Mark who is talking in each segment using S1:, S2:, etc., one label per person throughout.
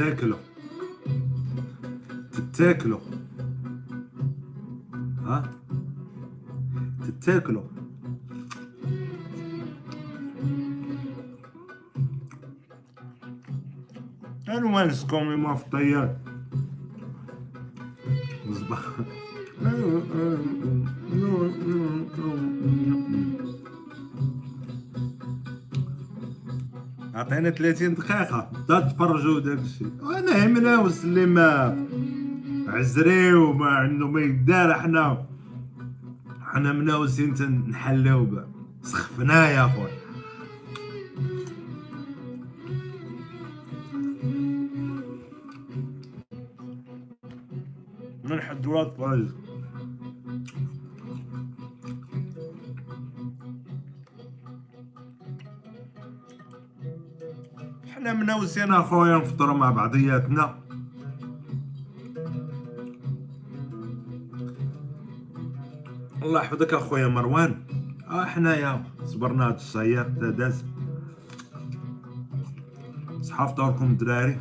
S1: تاكلوا تتاكلوا ها؟ تتاكلوا أنا نسكم ما في الطيار عطينا 30 دقيقة. بدأ تفرجوا داك الشيء. أنا همنا واللي ما عزري وما عنده ما يدار. حنا حنا مناوسين تنحلو به سخفنا يا خويا من حد ولاد فايز حنا مناوسين اخويا نفطروا مع بعضياتنا. الله يحفظك أخويا مروان. آه حنايا صبرنا هاد الصياد تا داز. صحة فطوركم الدراري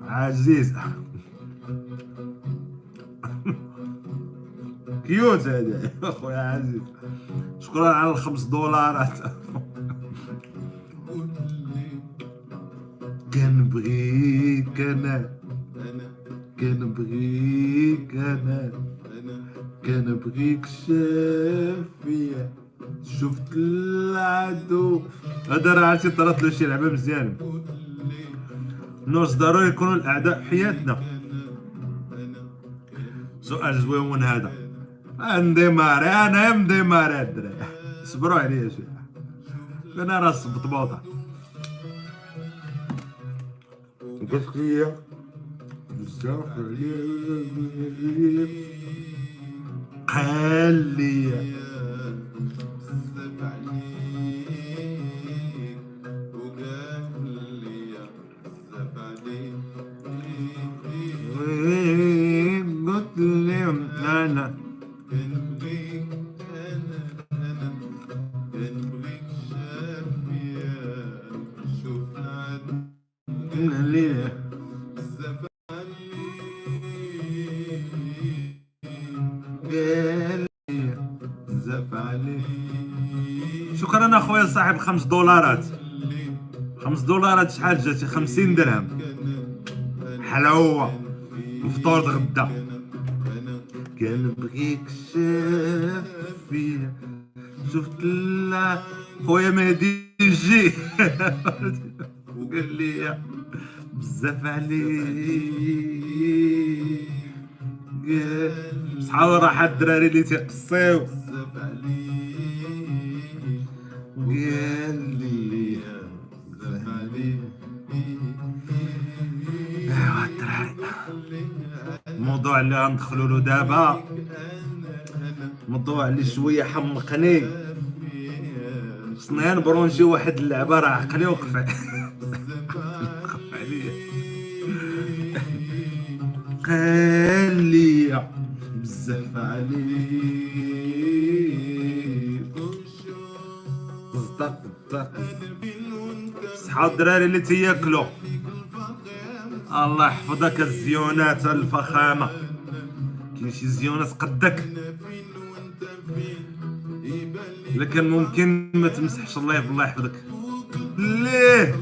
S1: عزيز. كيوت هذا أخويا عزيز. شكرا على الخمس دولارات. أنا كنبغيك أنا. كنبغيك شافية. شفت العدو. هذا راه عرفتي طرات له شي لعبة مزيانه نوص ضروري يكونوا الأعداء حياتنا. سؤال زوين هذا. نديماري أنا مديماري الدراري صبروا عليا شوية. أنا راس بطبوطه قلت لي بزاف عليا قال لي صاحب خمس دولارات. خمس دولارات شحال جاتي؟ خمسين درهم. حلاوة وفطور غدا كان بغيك شافية. شفت لا. خويا مهدي يجي. وقال لي بزاف عليك. صحاب راح الدراري اللي تيقصيو.
S2: بزاف
S1: لي ايوا الموضوع اللي غندخلو له دابا موضوع اللي شوية حمقني. خصني نبرونشي واحد اللعبة راه عقلي وقف عليا قال لي بزاف عليك. صدق صحاب الدراري اللي تياكلوا الله يحفظك الزيونات الفخامة. كاين شي زيونات قدك. لكن ممكن ما تمسحش الله يحفظ الله يحفظك. ليه؟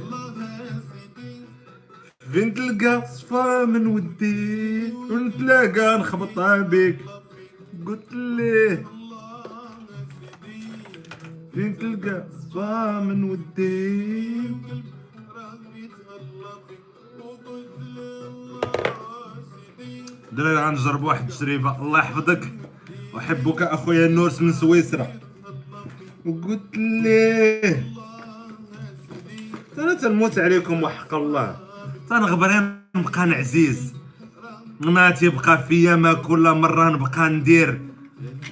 S1: فين تلقى صفا من ودي ونتلاقى نخبطها بيك؟ قلت ليه؟ فين تلقى صفا من ودي؟ دراري غنجرب واحد التجربة الله يحفظك. أحبك أخويا النورس من سويسرا. وقلت ليه أنا تنموت عليكم وحق الله. تنغبر نبقى عزيز ما تيبقى فيا ما كل مرة نبقى ندير.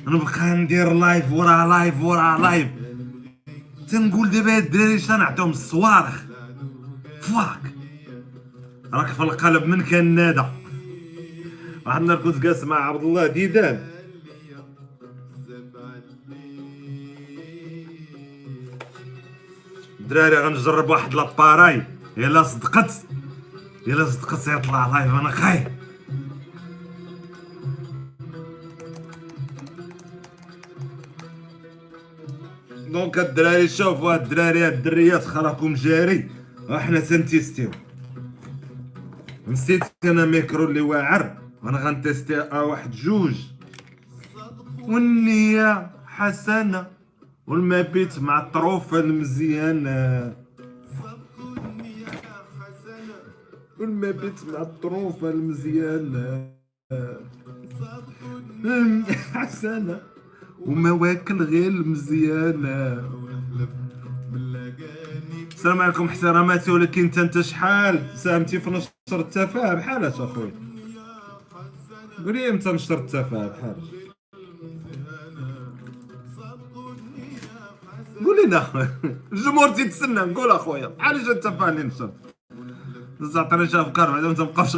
S1: نبقى ندير لايف ورا لايف ورا لايف تنقول دابا هاد الدراري اش نعطيهم الصواريخ فواك. راك في القلب من كان نادى النهار كنت جالس مع عبد الله ديدان. دراري غنجرب واحد لاباراي. الا صدقت. الا صدقت يطلع لايف أنا خايف. دونك الدراري شوفوا هاد الدراري هاد الدريات خراكم جاري. وحنا تنتيستيو نسيت أنا ميكرو اللي واعر. وأنا غنتيستي آه واحد جوج. والنية حسنة. والمبيت مع الطروفة المزيانة. والمبيت مع الطروفة المزيانة. حسنة. ومواكل غير المزيانة. السلام عليكم احتراماتي ولكن انت انت شحال؟ ساهمتي في نشر التفاهه بحالك اخويا قولي إمتى نشر التفاهه بحالك. قول لنا الجمهور تيتسنى. نقول أخويا بحال جا التفاهه اللي نشر. بس عطينا شي أفكار بعدا ما تبقاوش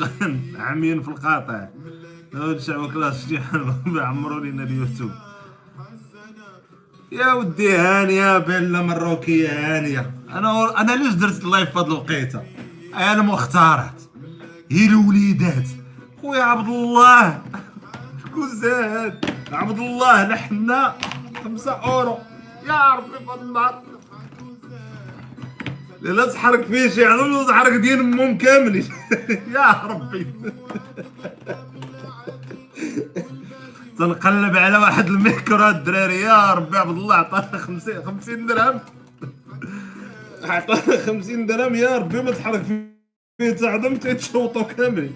S1: عاميين في القاطع. الشعب كلاس شي عمروا لينا اليوتيوب يا ودي هانية بيلا مروكية هانية أنا أنا ليش درت اللايف هاد الوقيتة؟ أنا مختارات هي الوليدات. خويا عبد الله. شكون زاد؟ عبد الله لحنا خمسة أورو. يا ربي في النار. لا تحرك فيه شي عظم تحرك دين أمهم كامل يا ربي. تنقلب على واحد الميكرو الدراري. يا ربي عبد الله عطانا 50 50 درهم. عطانا 50 درهم. يا ربي ما تحرك فيه تعظم تيتشوطو كامل.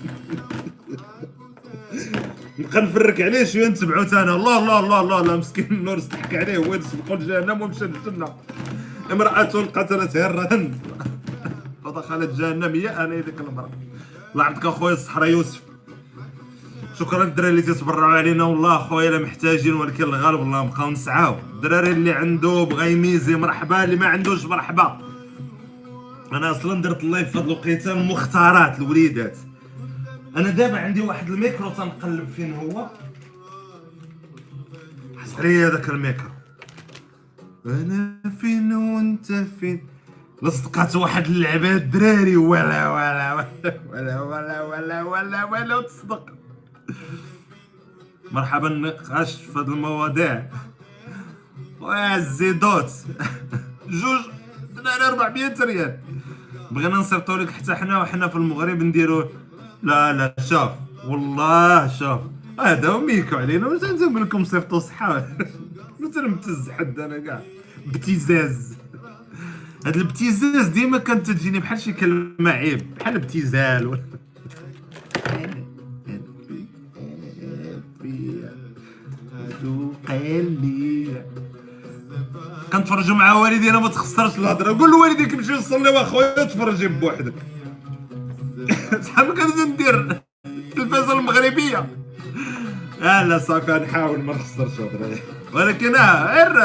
S1: نبقى نفرك عليه شوية نتبعو تانا الله الله الله الله الله. مسكين النور استحك عليه. هو سبقو لجهنم ومشى للجنه امرأة قتلت هرا. ودخلت جهنم. يا أنا ديك المرأة الله يعطيك اخويا الصحرا يوسف. شكرا الدراري اللي تتبرعوا علينا والله خويا الا محتاجين ولكن الغالب والله نبقاو نسعاو الدراري اللي عنده بغى يميزي مرحبا اللي ما عندوش مرحبا أنا أصلا درت اللايف في هاد الوقيته مختارات الوليدات أنا دابا عندي واحد الميكرو تنقلب فين هو حس عليا هذاك الميكرو أنا فين وانت فين لصقات واحد اللعبه الدراري ولا ولا ولا ولا ولا ولا ولا, ولا, ولا تصدق مرحبا نقاش في هاد المواضيع. الزيدوت. جوج دراري 400 ريال. بغينا نصيفطو لك حتى حنا وحنا في المغرب نديرو. لا لا شوف. والله شوف. هذا هو ميكو علينا. واش نقول لكم صيفطو صحة؟ مثل متز حد أنا كاع. ابتزاز هاد الابتزاز ديما كانت تجيني بحال شي كلمة عيب. بحال ابتزال ولا قليل كنتفرجوا مع والدينا ما تخسرش الهضرة. قول لوالديك مشي نصلي واخويا تفرجي بوحدك. شحال كنت ندير التلفازه المغربية. آه لا صافي نحاول ما نخسرش هضره ولكن آه غير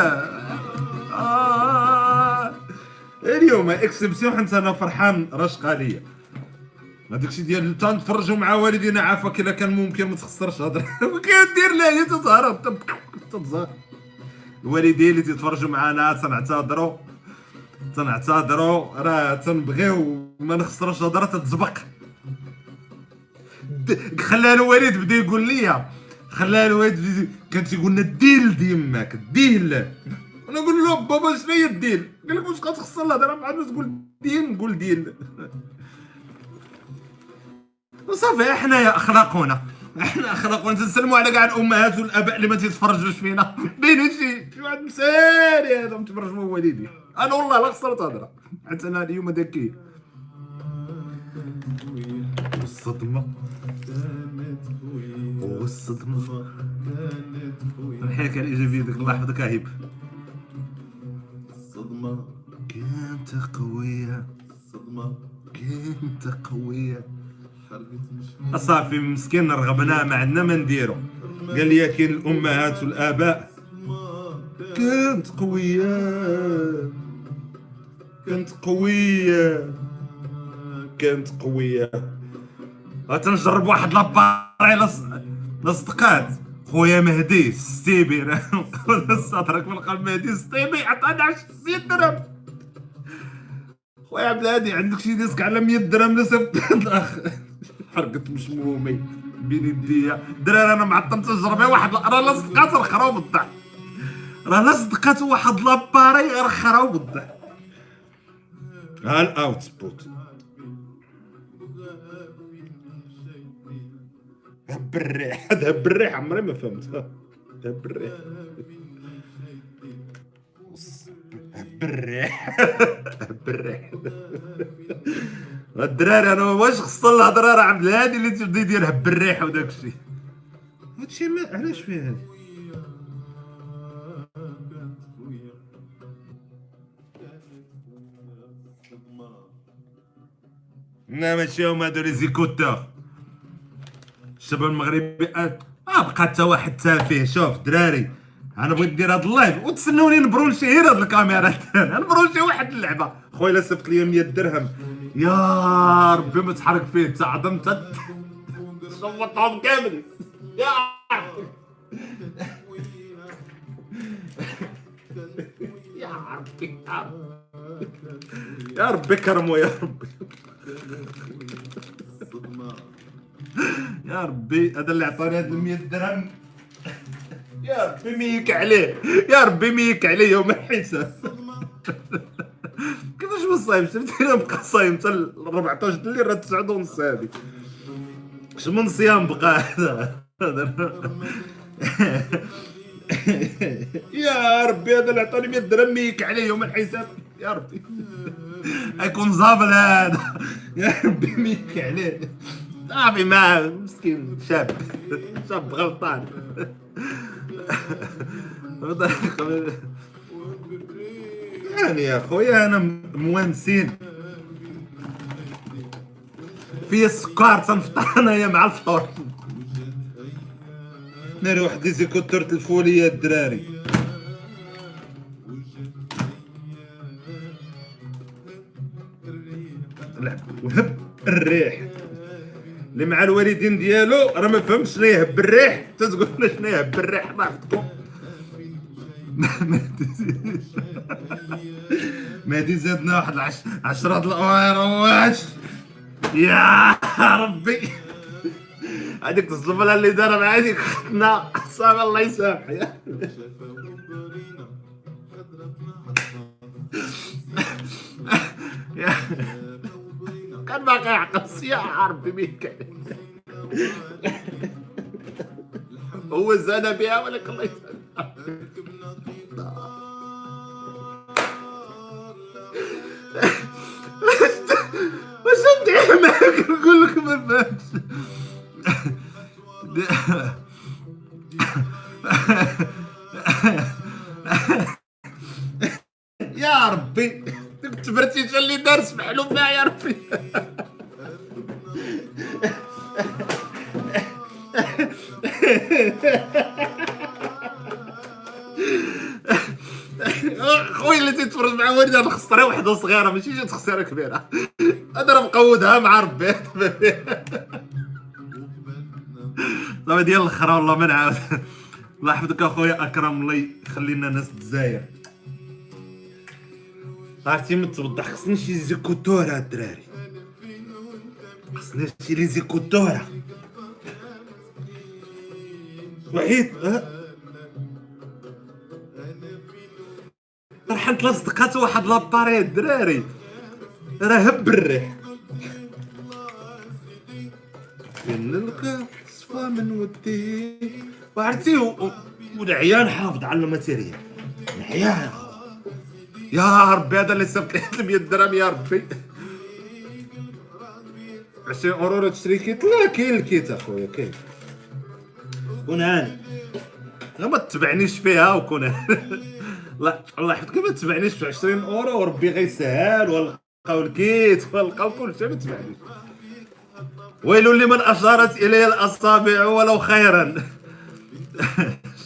S1: آه اليوم اكسبسيون حيت أنا فرحان رشقة ليا. هذاك الشيء ديال تنتفرجوا مع والدينا عافاك إلا كان ممكن ما تخسرش هضرة. كدير لها تتهرب. تتظاهر الوالدين اللي تيتفرجوا معنا تنعتذروا. تنعتذروا. راه تنبغيو ما نخسروش هضرة تتزبق. خلى الوالد بدا يقول لي خلى الوالد كان تيقول لنا الديل ديماك الديل أنا نقول له بابا شنو هي الديل؟ قال لك واش غتخسر الهضرة؟ مع الناس تقول ديل نقول ديل. وصافي إحنا يا اخلاقنا إحنا اخلاقنا تنسلموا على كاع الأمهات والأباء اللي ما تيتفرجوش فينا. بين شي شي واحد مسالي هذا متفرج هو والدي. أنا والله لا خسرت هضرة. حتى أنا اليوم ذكي والصدمة. والصدمة. نحيك على الايجابيه ديك الله يحفظك هيب
S2: صدمة.
S1: كنت قوية.
S2: صدمة.
S1: كنت قوية.
S2: حرقت مش
S1: صافي مسكين رغبنا ما عندنا ما نديرو. قال لي كاين الأمهات
S2: والآباء.
S1: كنت قوية. كنت قوية. كنت قوية. تنجرب واحد لاباري لص... لصدقات. خويا مهدي ستيبي. صدرك من القلب مهدي ستيبي. عطاني 100 درهم. خويا عبد الهادي عندك شي ديسك على 100 درهم لصفت الاخ حرقت مشمومي بين يديا. دراري أنا معطل تجربه واحد راه لصدقات رخراو بالضحك راه لصدقات واحد لاباري رخراو بالضحك ها الاوتبوت هب الريح هذا هب الريح عمري ما فهمتها هب الريح هب الريح هب الريح الدراري أنا واش خص الهضره راه عبد الهادي اللي تبدأ يدير هب الريح وداك الشيء. هادشي ما علاش فيه هادي؟ لا ماشي هما هادو لي زيكوتور الشباب المغربي آه بقى حتى واحد تافه شوف دراري أنا بغيت ندير هاد اللايف. وتسنوني نبرونشي غير هاد الكاميرا نبرونشي واحد اللعبة. خويا لا صيفط لي 100 درهم. يا ربي ما تحرك فيه انت عظمت صوتهم كامل. يا ربي. يا ربي يا ربي يا ربي. كرمو يا ربي يا ربي هذا اللي عطاني هاد 100 درهم. يا ربي ميك عليه. يا ربي ميك عليه يوم الحساب. كيفاش ما شفتي أنا بقى صايم حتى ل 14 الليل راه 9 ونص هادي. اش من صيام بقى هذا؟ يا ربي هذا اللي عطاني 100 درهم ميك عليه يوم الحساب. يا ربي. يكون زابل هذا. يا ربي ميك عليه. صافي ما مسكين شاب. شاب غلطان. يعني يا خويا أنا موانسين في السكر تنفطر انايا مع الفطور. ناري واحد ديزيكوتور الفوليه الدراري. وهب الريح. اللي مع الوالدين ديالو راه ما فهمش شنو يهب الريح. لنا شنو يهب الريح؟ يحفظكم مهدي زادنا واحد العش... عشرة الأواش يا ربي. هذيك الزبلة اللي دارها مع هذيك ختنا. صافي الله يسامح كان باقي يعقص. يا ربي ميك هو زاد بها ولك الله يسامح واش ندير معاك نقول لك ما فهمتش يا ربي ديك التبرتيجه اللي دار سمحلو فيها يا ربي. خويا اللي تتفرج مع والدي أنا خسرها وحدة صغيرة ماشي جات خساره كبيرة. أنا مقودها مع ربي. صافي ديال الآخر والله ما نعاود الله يحفظك اخويا أكرم الله يخلي لنا ناس الجزائر. عرفتي من خصني شي زيكوتورا الدراري. خصني شي لي زيكوتورا وحيد أه؟ رحت لصدقات واحد لاباري الدراري. راه هب الريح من القاف صفى من ودي. وعرفتي والعيان حافظ على الماتيريال. العيان. يا ربي هذا اللي لي. 100 درهم يا ربي. 20 اورو تشري كيت. لا كاين الكيت أخويا كاين. كون هاني. غير ما تتبعنيش فيها وكون هاني. الله الله يحفظك ما تبعنيش في 20 أورو وربي غيسهل ونلقاو الكيت ونلقاو كلشي ما تبعنيش ويل لمن أشارت إلي الأصابع ولو خيرا.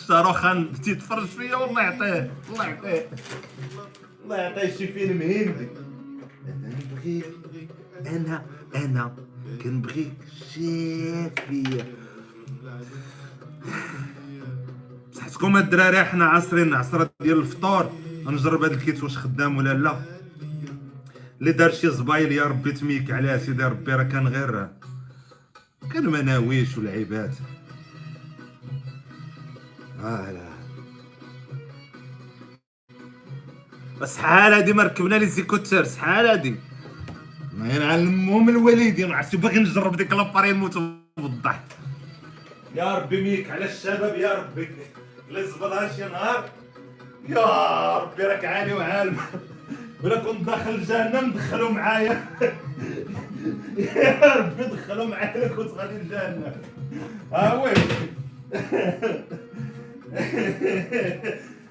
S1: شاروخان تيتفرج فيا والله يعطيه الله يعطيه. الله يعطيه شي فيلم هندي. أنا نبغيك أنا أنا كنبغيك شافيه صحتكم الدراري حنا عاصرين عصرة ديال الفطور. غنجرب هاد الكيت واش خدام ولا لا. اللي دار شي زبايل يا ربي تميك عليه سيدي ربي راه كان غير كان مناويش والعيبات آه لا بس شحال هادي ما ركبنا لي زيكوتير شحال هادي. ما ينعلمهم الوالدين عرفتي باغي نجرب ديك لاباري نموت بالضحك يا ربي ميك على الشباب يا ربي. زبطها شي نهار. يا ربي راك عالي وعالم. ولا كنت داخل جهنم دخلوا معايا. يا ربي دخلوا معايا كنت غادي لجهنم ها وي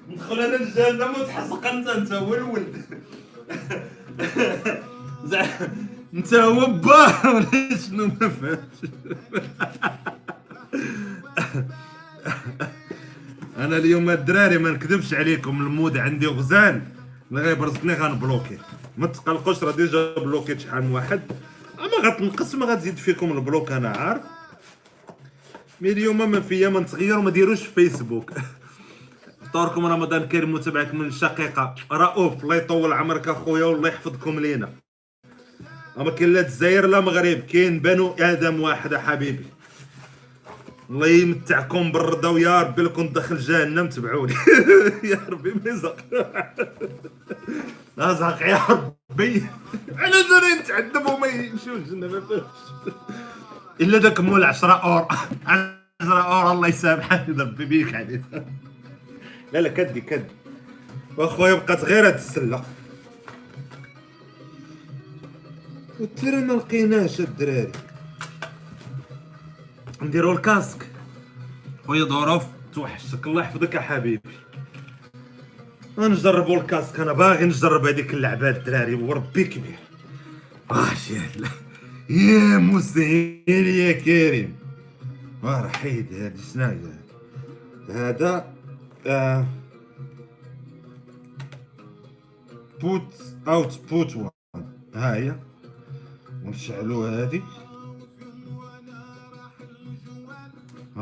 S1: ندخل أنا لجهنم وتحسق انت أنت هو الولد. زع- أنت هو با ولا شنو ما فهمتش. أنا اليوم الدراري ما نكذبش عليكم ال mood عندي غزال. اللي غيبرزطني غنبلوكي. ما تقلقوش راه déjà بلوكيت شحال من واحد. أما غتنقص ما غتزيد فيكم ال block أنا عارف. mais اليوم ما فيا ما نتغير وما ديروش في فيسبوك. فطوركم رمضان كريم متابعكم من الشقيقه رؤوف الله يطول عمرك أخويا والله يحفظكم لينا. أما كاين لا الجزائر لا مغرب كاين بنو آدم واحد حبيبي. الله يمتعكم بالرضا ويا ربي كنت داخل جهنم تبعوني. يا ربي ما يزق. ازهق يا ربي. على زرين نتعذب وما يمشيو الجنه ما فهمتش إلا داك مول 10 أور. 10 أور الله يسامحك ربي بيك عليه. لا لا كدي كدي. وأخويا بقات غير هاد السلة. والترى ما لقيناش الدراري. نديرو الكاسك. خويا ظروف توحشك الله يحفظك يا حبيبي. غنجربو الكاسك أنا باغي نجرب هذيك اللعبة الدراري وربي كبير. واش يا لا يا مسهل يا كريم. آه حيد هادي شنو هي هذا آه بوت output one ها هي. ونشعلو هادي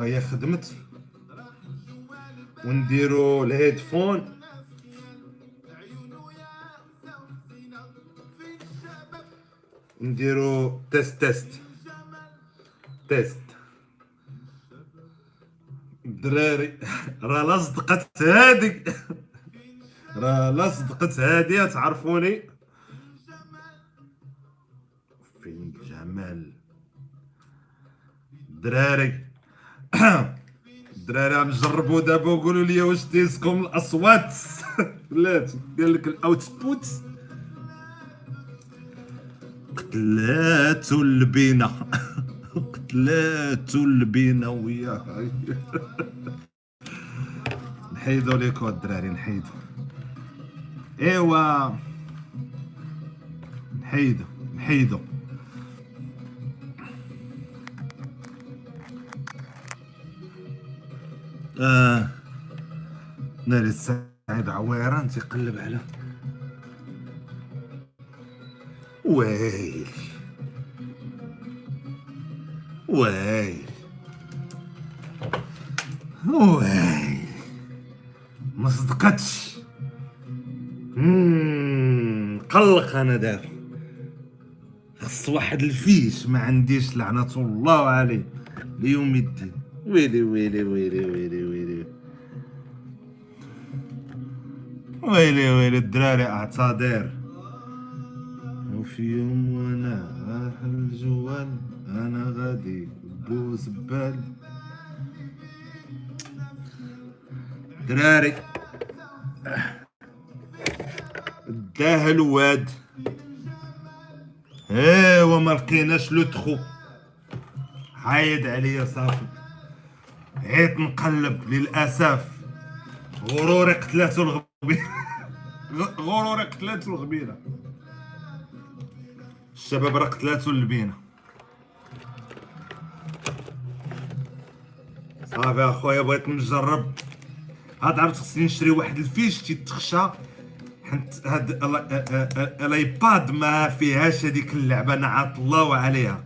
S1: هي خدمت. ونديرو ال headphone. نديرو test test. test. الدراري راه لا صدقت هادي. راه لا صدقت هادي تعرفوني. فين جمال؟ الدراري الدراري عم نجربوا دابا وقولوا لي واش تيسكم الأصوات؟ بلاتي قال لك الأوتبوت. قتلاتو البينا قتلاتو البينا وياه نحيدو ليكو الدراري نحيدو. إيوا. نحيدو نحيدو. آه. ناري السعيد عويران تيقلب على. ويلي ويلي ويلي ما صدقتش. قلق أنا دابا. خص واحد الفيش ما عنديش لعنة الله عليه. ليوم الدين. ويلي ويلي ويلي ويلي ويلي. ويلي ويلي الدراري اعتذر وفي يوم وأنا راح الجوال أنا غادي بو زبال دراري. داه الواد. ايوا ما لقيناش لو تخو حايد عليا صافي. عيت نقلب للاسف غروري قتلاتو غورو راه قتلاتو الغبينه الشباب راه قتلاتو اللبينه صافي اخويا بغيت نجرب هاد عرفت خصني نشري واحد ال fiche تيتخشى حيت هاد ال- ال- ال- الايباد ما فيهاش هذيك اللعبه أنا عاطلاو عليها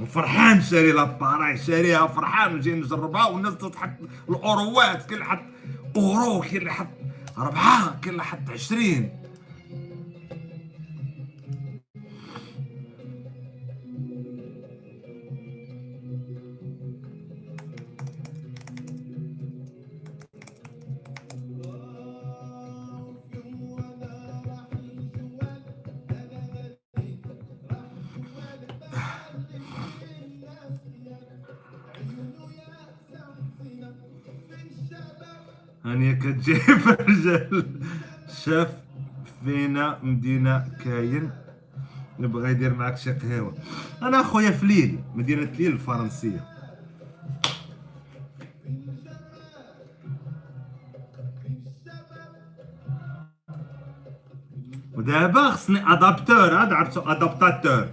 S1: وفرحان شاري l'appareil شاريها فرحان وجاي نجربها والناس تحط الأوروات اللي حط اورو اللي حط ربعة اللي حط عشرين. هانية كتجي في الرجال شاف فينا مدينة كاين. يبغى يدير معاك شي قهوة أنا أخويا في ليل مدينة ليل الفرنسية. ودابا خصني ادابتور هذا عرفتو؟ ادابتاتور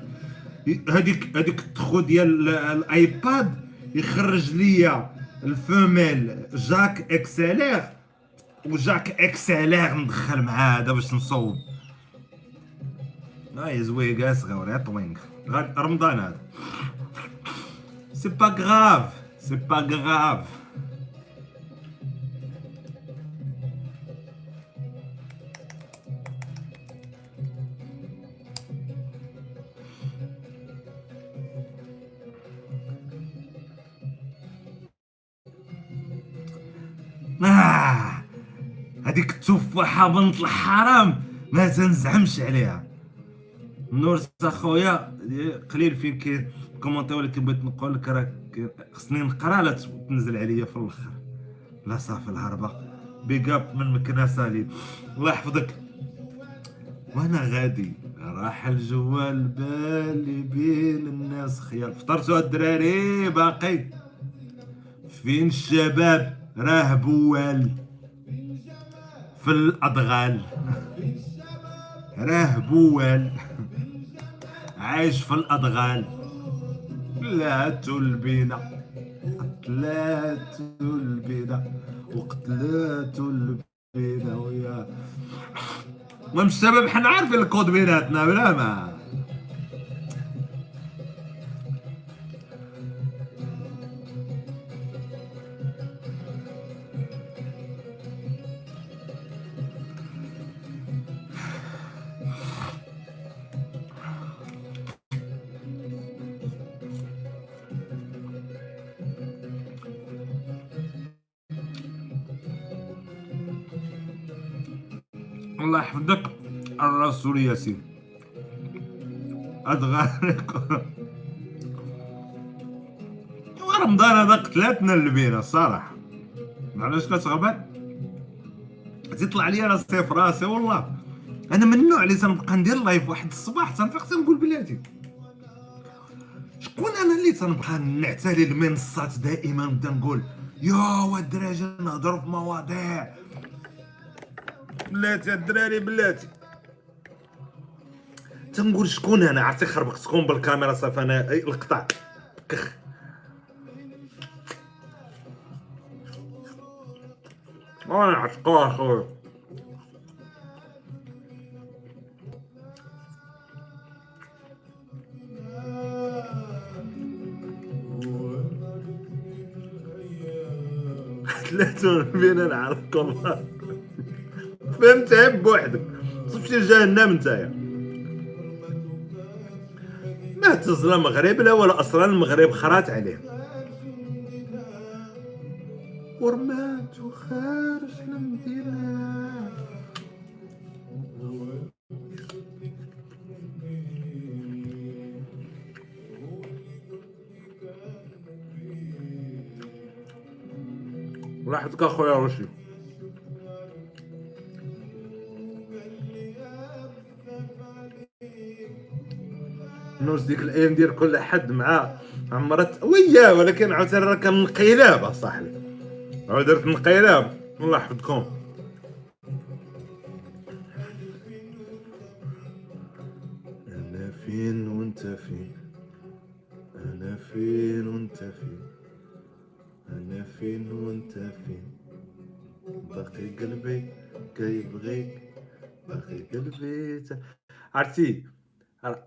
S1: هذيك هذيك التخو ديال الايباد يخرج ليا ال femelle jack XLR و jack XLR ندخل معاه هذا باش نصوب. هاي زويقه صغير يا طوينك. رمضان هذا. c'est pas grave c'est pas grave التفاحة بنت الحرام ما تنزعمش عليها. نور اخويا قليل فين كاين كومونتي ولكن بغيت نقول لك راه خصني نقرا لا تنزل عليا في الآخر. لا صافي الهربة. بيج اب من مكنة سالي. الله يحفظك. وأنا غادي. راح الجوال بالي بين الناس خيال فطرتوا الدراري باقي. فين الشباب؟ راه بوال. في الأضغال راه بوال. عايش في الأضغال قتلاتو البينا قتلاتو البينا وقتلاتو البينا ويا المهم الشباب حنا عارفين الكود بيناتنا بلا ما؟ الرسول ياسين. أدغالك رمضان هذا قتلاتنا اللبينة الصراحة معليش كتغبن تطلع لي راسي في راسي والله. أنا من النوع اللي تنبقى ندير لايف واحد الصباح تنفيق تنقول بلاتي. شكون أنا اللي تنبقى نعتلي المنصات دائما نبدا نقول يا ود الدراري نهضروا في مواضيع. بلاتي الدراري بلاتي. تنقول شكون أنا عرفتي خربقتكم بالكاميرا صافي أنا القطع. كخ. وأنا عشقوها اخويا ثلاثة بينا نعرفك والله. فهمت؟ عيب بوحدك. صف شي جهنم نتايا تظلم المغرب لا ولا أصلا المغرب خرات عليه. ورمات خارج المدينة اخويا رشدي ديك الأيام ندير كل حد معاه عمرت وياه ولكن عاوتاني راه كان نقيلاب اصاحبي عاود درت نقيلاب الله يحفظكم.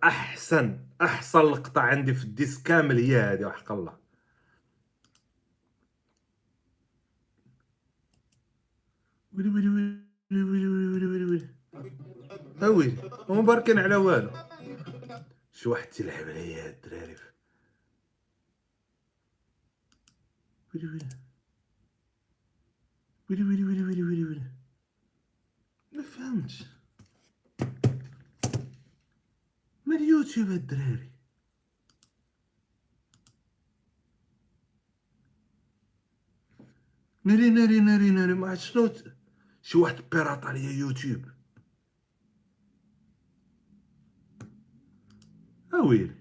S1: احسن احسن لقطه عندي في ال diss كامل هي هذه وحق الله ويلي ويلي ويلي ويلي ويلي ويلي ويلي اويلي هما باركين على والو شو واحد تيلعب عليا هاد الدراري ويلي ويلي ويلي ويلي ويلي ويلي ويلي ما فهمتش ما اليوتيوب الدراري؟ ناري ناري ناري ناري ما عرفت شنو شي واحد بيراط عليا يوتيوب. اويلي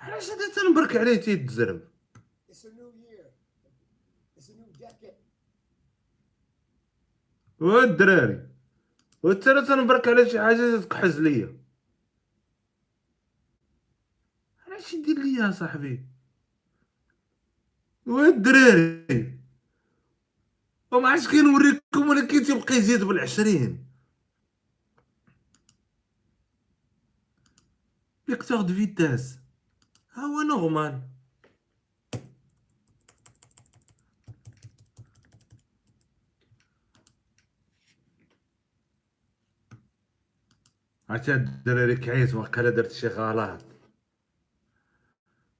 S1: علاش هذا تنبرك عليه تيتزرب. والدراري وانت راه تنبرك على شي حاجة تكحز ليا. علاش يدير ليا يا صاحبي؟ والدراري وما عادش كنوريكم ولكن تيبقى يزيد بالعشرين. lecteur de vitesse ها هو normal هاد الدراري كعيت واقيلا درت شي غلط.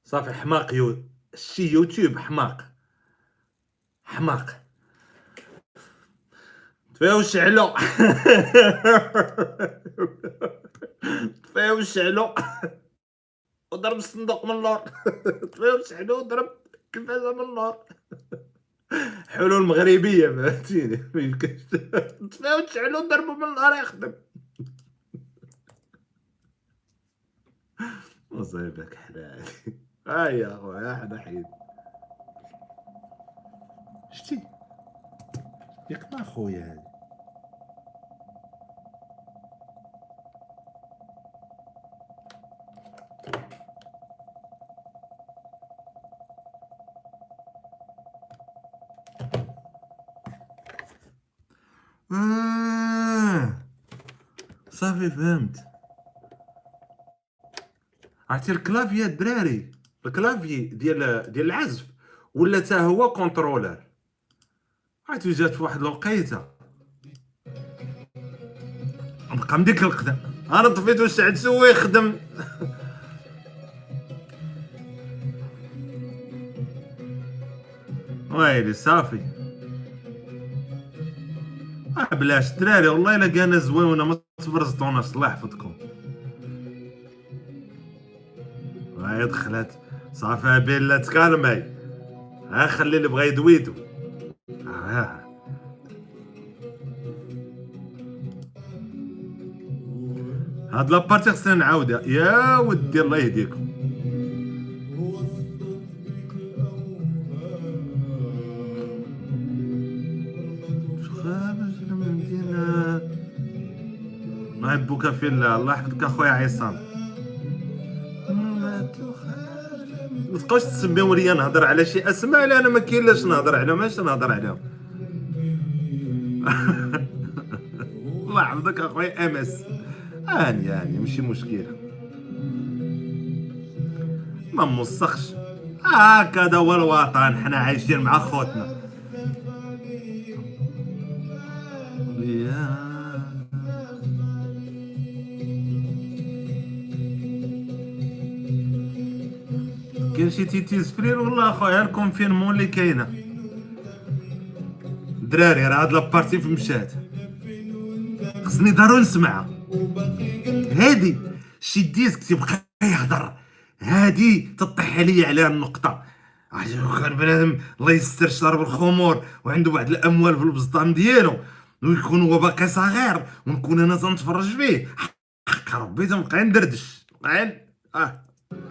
S1: صافي حماق يو شي يوتيوب حماق. حماق. طفيو الشعلو طفيو الشعلو وضرب الصندوق من اللور. طفيو الشعلو وضرب التلفازة من اللور. حلول مغربية فهمتيني؟ طفيو الشعلو وضربو من اللور يخدم مصيبك حلال. هاي يا اخويا إحنا حيد شتي يقطع خويا هذا. آه. صافي فهمت. عرفتي ال clavier الدراري ال clavier ديال ديال العزف ولا حتى هو controller؟ عرفتي جات في واحد الوقيتة. نبقى من ديك القدم. أنا طفيت واش عاد سوى يخدم؟ ويلي صافي. آه بلاش. دراري والله إلا كان زوينه ما تبرزطوناش الله يحفظكم. هاي دخلت صافي بيلا تكالمي ها خلي اللي بغا يدويدو. آه. هاد لابارتي خصنا نعاودها يا ودي الله يهديكم. ما يبوك في الله الله يحفظك أخويا عصام. ما تبقاوش تسميو ليا نهضر على شي أسماء اللي أنا ما كاين لاش نهضر عليهم. اش نهضر عليهم؟ الله يحفظك اخويا ام اس هاني هاني ماشي مشكل. ما موسخش هكذا هو الوطن حنا عايشين مع خوتنا. كاين شي petits frères والله اخويا ال confinement اللي كاينة دراري راه هاد la partie في مشات خصني ضروري نسمعها هادي شي disque تيبقى يهضر هادي تطيح عليا على النقطة عجب كان بنادم الله يستر شرب الخمور وعنده بعض الاموال في البسطام ديالو ويكون هو باقي صغير ونكون أنا تنتفرج فيه حق ربي تنبقى ندردش آه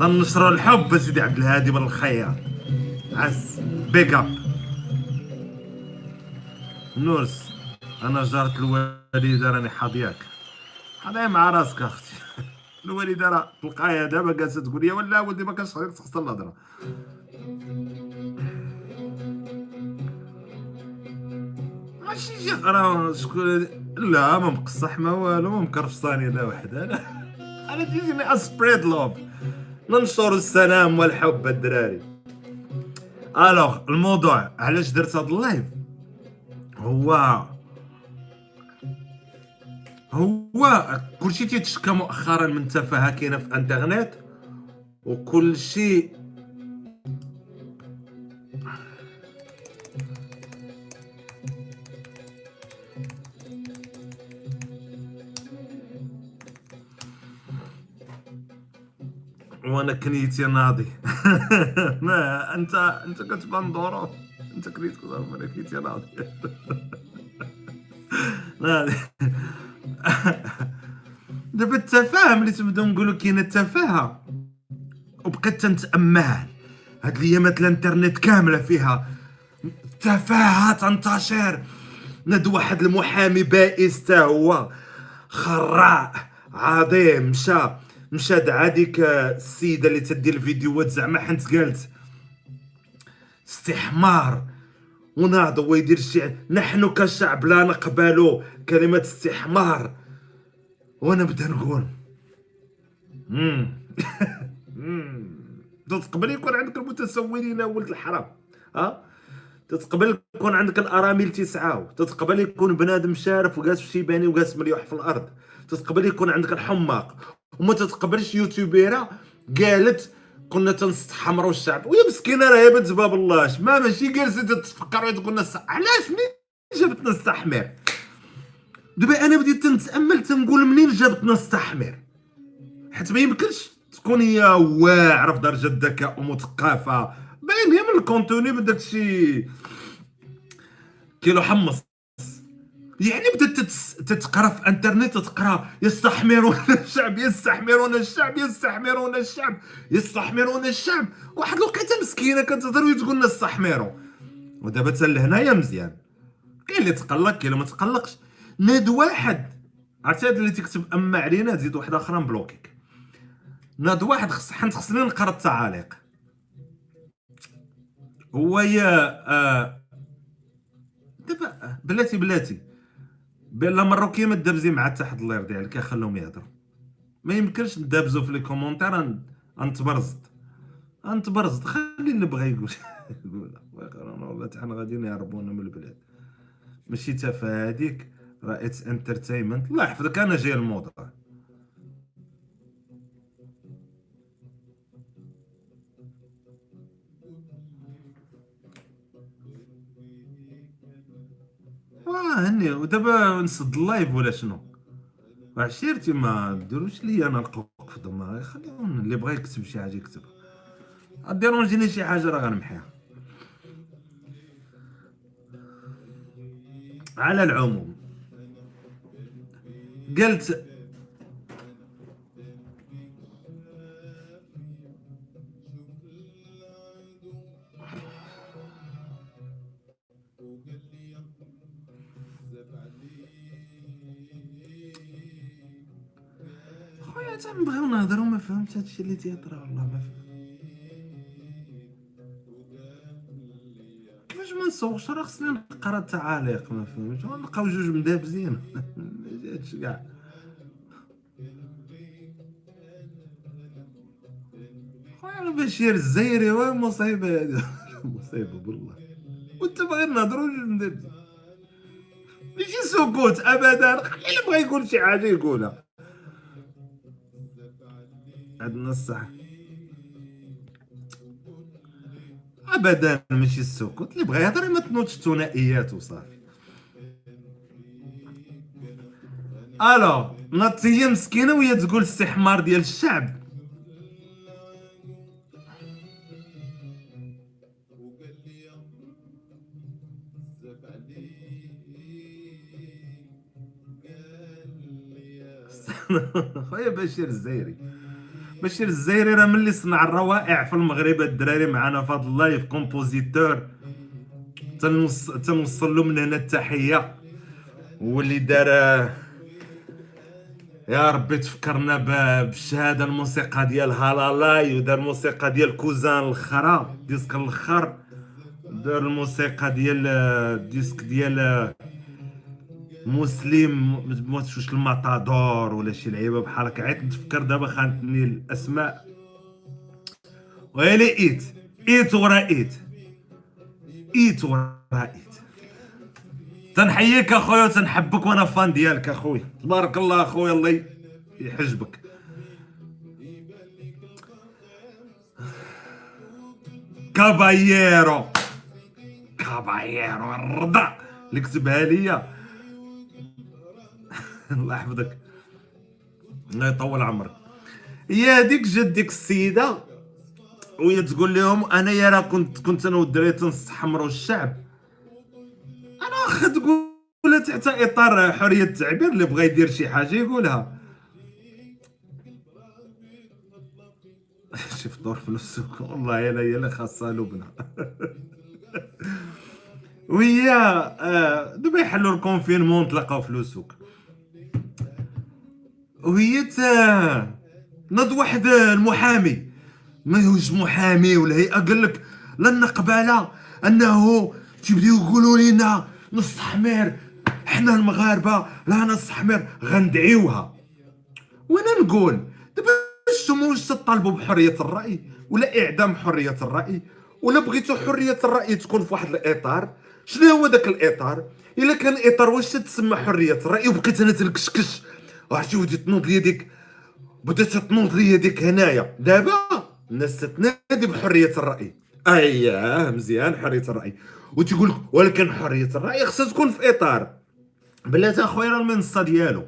S1: تنشروا الحب سيدي عبد الهادي بن الخياط عز بيك اب نورس أنا جارة الوالدة راني حاضياك. حاضيها مع راسك أختي. الوالدة راه تلقاها دابا جالسة تقول لي ولا ولدي ما كانش خصك تخسر الهضرة. ماشي شي راه شكون؟ لا ما مقصح ما والو ما مكرفصاني لا وحدة أنا تجيني spread love ننشر السلام والحب الدراري. alors الموضوع علاش درت هاد ال live؟ هو هو كلشي تيتشكى مؤخرا من تفاهة كاينة في الإنترنت وكل وأنا كنيتي ناضي. ما انت انت كتبان دورو انت كنيت كتبان وأنا كنيتي ناضي. ناضي دابا التفاهه ملي تبداو نقولوا كاينة التفاهه وبقيت تنتأمل. هاد الأيامات الانترنت كاملة فيها تفاهه تنتشر ناد واحد المحامي بائس تا هو خراع عظيم مشى. مشى دعا ديك السيدة اللي تدير الفيديوهات زعما حنت قالت استحمار. وناض هو يدير الشعر نحن كشعب لا نقبل كلمة استحمار. وأنا بدا نقول. مم. مم. تتقبل يكون عندك المتسولين ولد الحرام. ها؟ تتقبل يكون عندك الأرامل تسعاو تتقبل يكون بنادم شارف وجالس في شيباني وجالس مليوح في الأرض. تتقبل يكون عندك الحماق. وما تتقبلش يوتيوبيرة. قالت كنا تنستحمروا الشعب. ويا مسكينة راه هي بنت باب الله. ما ماشي جالسه تتفكر وتقول لنا علاش منين جابتنا السحمير دابا أنا بديت تنتأمل تنقول منين جابتنا السحمير حيت ما يمكنش تكون هي واعرة في درجة ذكاء ومثقفة. باين هي من الكونتوني بدات شي كيلو حمص. يعني بدأت تتقرا في انترنت تقرا يستحمرون الشعب يستحمرون الشعب يستحمرون الشعب يستحمرون الشعب. واحد الوقيته مسكينة كتهضر وتقول لنا استحمروا. ودابا حتى لهنايا مزيان. كاين اللي تقلق كاين اللي ما تقلقش. ناد واحد عرفتي هاد اللي تكتب أما علينا تزيد واحد آخر نبلوكيك ناد واحد خص حنت خصني نقرا التعاليق. هو يا آه دابا بلاتي بلاتي. بلا مروكيه ما تدابزي مع حتى حد الله يرضي عليك خليهم يهضروا. ما يمكنش ندابزو في les commentaires نتبرزط نتبرزط خلي اللي بغى يقول. يقول والله حنا غاديين يهربونا من البلاد. ماشي تافه هذيك راه it's entertainment الله يحفظك أنا جاي الموضوع. واه هني. ودابا نسد اللايف ولا شنو؟ عشيرتي ما ديروش لي أنا القوق في ضمها خليهم اللي بغى يكتب شي حاجة يكتب. ديرونجيني شي حاجة راه غنمحيها. على العموم قلت فهمت هادشي اللي تيهضر والله ما فهمت. كيفاش ما راه خصني نقرا التعاليق ما فهمتش؟ ونلقاو جوج مدابزين جاتش كاع خويا بشير الزايري واه مصيبه هادي مصيبه بالله. وأنت باغي نهضروا جوج مدابزين ماشي سكوت ابدا؟ اللي بغى يقول شي حاجة يقولها. عندنا الصح ابدا ماشي السكوت. اللي بغى يهضر ما تنوضش الثنائيات وصافي. ألو ناضت هي مسكينة وهي تقول استحمار ديال الشعب. خويا بشير الزايري بشير الزايري راه ملي صنع الروائع في المغرب الدراري معنا في هذا اللايف كومبوزيتور. تنوص- تنوصل له من هنا التحية. واللي دار يا ربي تفكرنا بالشهادة الموسيقى ديال هالالاي ودار الموسيقى ديال كوزان الاخرى ديسك الآخر دار الموسيقى ديال الديسك ديال مسلم ما تشوش الماتادور ولا شي لعيبة بحال هكا. عيط نتفكر دابا خانتني الأسماء. ويلي hit hit ورا hit. hit ورا hit. تنحييك أخويا وتنحبك وأنا fan ديالك اخويا تبارك الله أخويا الله يحجبك. كاباييرو. كاباييرو الرضا. اللي كتبها ليا. الله يحفظك. الله يطول عمرك. هي هذيك جات ديك السيدة وهي تقول لهم أنا يا راه كنت كنت أنا والدراري تنستحمروا الشعب أنا واخا تقول تحت إطار حرية التعبير اللي بغى يدير شي حاجة يقولها. شي فطور في السوق والله يلا يلا خاصها لبنى. وهي آه، دابا يحلوا الكونفينمون تلاقاو في السوق وهي نض واحد المحامي. ما هوش محامي ولا هيئه قال لك لن نقبل أنه تبداو يقولوا لنا حمير. حنا المغاربة لا حمير غندعيوها. وأنا نقول دابا أنتم واش تطالبوا بحرية الرأي ولا إعدام حرية الرأي؟ ولا بغيتوا حرية الرأي تكون في واحد الإطار؟ شنو هو ذاك الإطار؟ إلا كان اطار واش تتسمى حرية الرأي وبقيت أنا تنكشكش عرفتي ودي تنوض لي ديك بدأت تنوض لي ديك هنايا. دابا الناس تتنادي بحرية الرأي. اييه مزيان حرية الرأي. وتقول لك ولكن حرية الرأي خصها تكون في إطار. بلاتي أخويا راه المنصة ديالو.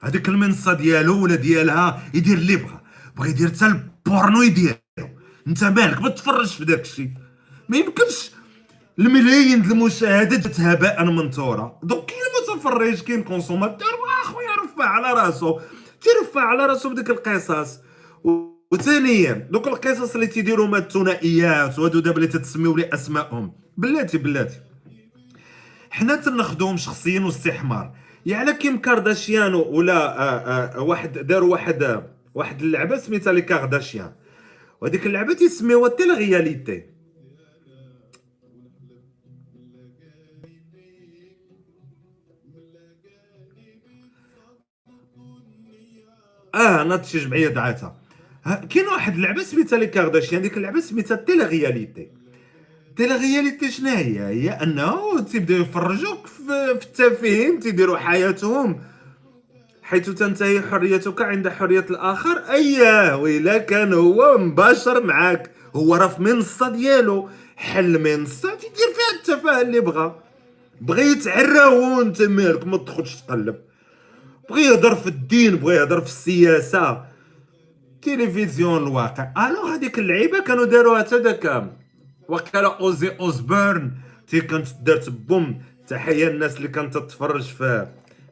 S1: هذيك المنصة ديالو ولا ديالها يدير اللي بغا. بغا يدير حتى البورنو يديرو. أنت مالك؟ ما تفرجش في داك الشيء. ما يمكنش. الملايين د المشاهدات هباء منثورا دوك كاين متفرج كاين consommateur اخويا رفع على راسو تيرفع على راسو بديك القصص. وثانيا دوك القصص اللي تيديروا ما الثنائيات وهادو دابا اللي تتسميو لي اسمائهم بلاتي بلاتي. حنا تناخذوهم شخصيا واستحمار. يعني كيم كارداشيان ولا آه آه واحد داروا واحد واحد اللعبة سميتها les كارداشيان وهذيك اللعبة تيسميوها télé آه ناض شي جمعيه دعاتها. ها، كاين واحد اللعبة سميتها les كارداشيان ديك اللعبة سميتها télé-réalité. télé-réalité شنو هي؟ هي أنه تيبداو يفرجوك في, التافهين تيديروا حياتهم حيث تنتهي حريتك عند حرية الآخر. أييه وإلا كان هو مباشر معاك. هو راه في منصة ديالو. حل منصة تيدير فيها التفاهة اللي بغا. بغى يتعرى هو انت مالك ما تدخلش تقلب. بغى يهضر في الدين بغى يهضر في السياسة. تلفزيون الواقع. ألو هذيك اللعيبة كانوا داروها حتى داك وقيلا أوزي اوزبيرن تي كانت دارت بوم. تحية الناس اللي كانت تتفرج في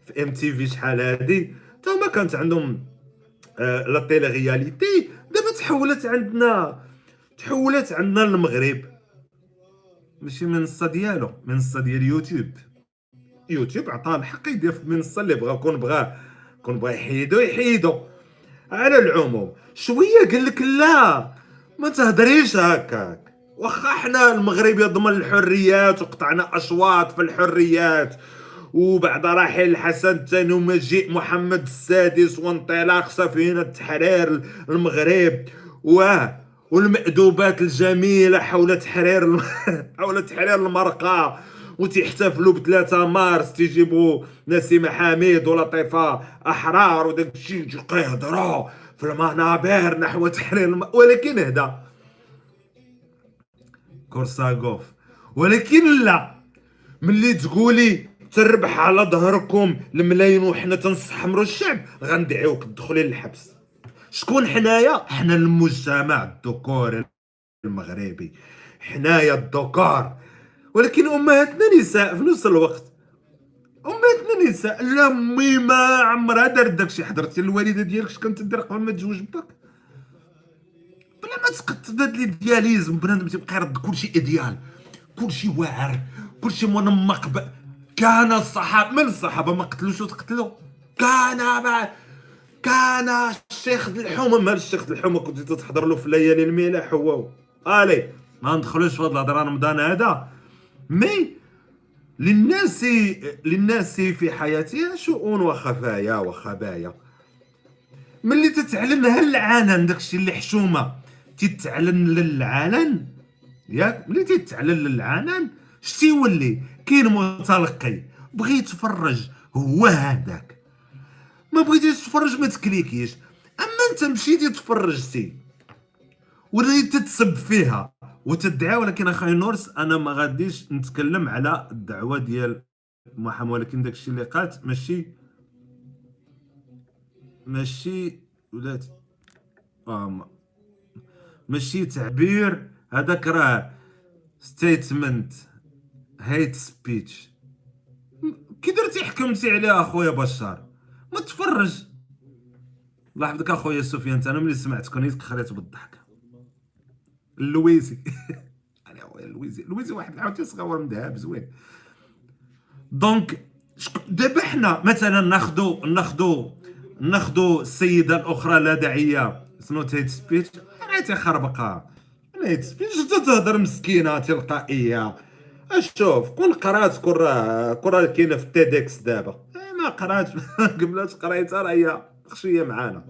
S1: في إم تي في شحال هادي. تا هما كانت عندهم آه لا تيلي رياليتي دابا تحولت عندنا تحولت عندنا للمغرب ماشي منصه ديالو منصه ديال يوتيوب يوتيوب عطاه الحق يدير في المنصه اللي بغا كون بغا كون بغا يحيدو يحيدو. على العموم شوية قال لك لا ما تهدريش هكاك. واخا حنا المغرب يضمن الحريات وقطعنا اشواط في الحريات. وبعد رحيل الحسن الثاني ومجيء محمد السادس وانطلاق سفينة تحرير المغرب. و والمأدوبات الجميلة حول تحرير. حول تحرير المرقة وتحتفلوا ب 3 مارس تيجيبوا نسيمة حميد ولطيفة أحرار وداك الشيء يجيو يهضروا في المنابر نحو تحرير الم... ولكن هدا. كورساغوف. ولكن لا. ملي تقولي تربح على ظهركم الملايين وحنا تنستحمروا الشعب غندعيوك تدخلي للحبس. شكون حنايا؟ حنا المجتمع الذكوري المغربي. حنايا الذكار. ولكن امهاتنا نساء في نفس الوقت. امهاتنا نساء لا امي ما عمرها دارت داكشي حضرتي الوالدة ديالك اش كانت دير قبل ما تزوج باك بلا ما تقد هاد لي دياليزم بنادم تيبقى يرد كلشي إيديال كلشي واعر كلشي منمق ب... كان الصحابة من الصحابة ما قتلوش وتقتلوا؟ كان بعد كان الشيخ ذي الحومة مال الشيخ ذي الحومة كنت تحضر له في ليالي الملاح هو ألي ما ندخلوش في هذا الهضرة رمضان هذا. مي للناس للناس في حياتها شؤون وخفايا وخبايا. ملي تتعلنها العلن داكشي اللي حشومة تتعلن للعلن ياك ملي تتعلن للعلن اش تيولي كاين متلقي. بغي يتفرج هو هذاك. ما بغيتيش تفرج ما تcliquيش. أما أنت مشيتي تفرجتي. وليت تتسب فيها وتدعي ولكن أخي نورس أنا ما غاديش نتكلم على الدعوة ديال محمد ولكن داكشي اللي قالت ماشي ماشي ولاتي آه ما- ماشي تعبير هذاك راه statement hate speech كي درتي حكمتي عليها أخويا بشار ما تفرج. يحفظك أخويا سفيان أنا ملي سمعتك نيتك خليت بالضحك. اللويزي أنا خويا اللويزي اللويزي واحد عاوتاني صغير مذهب زوين. دونك دابا حنا مثلا ناخدو ناخدو ناخدو السيدة الأخرى لا داعية سنوت هيت سبيتش. راه تيخربقها هيت سبيتش. تهضر مسكينة تلقائية. أشوف كون قرات كون راه كون راه كاينة في تيدكس دابا. ما قراتش. قبلات قريتها راه هي خشية معانا.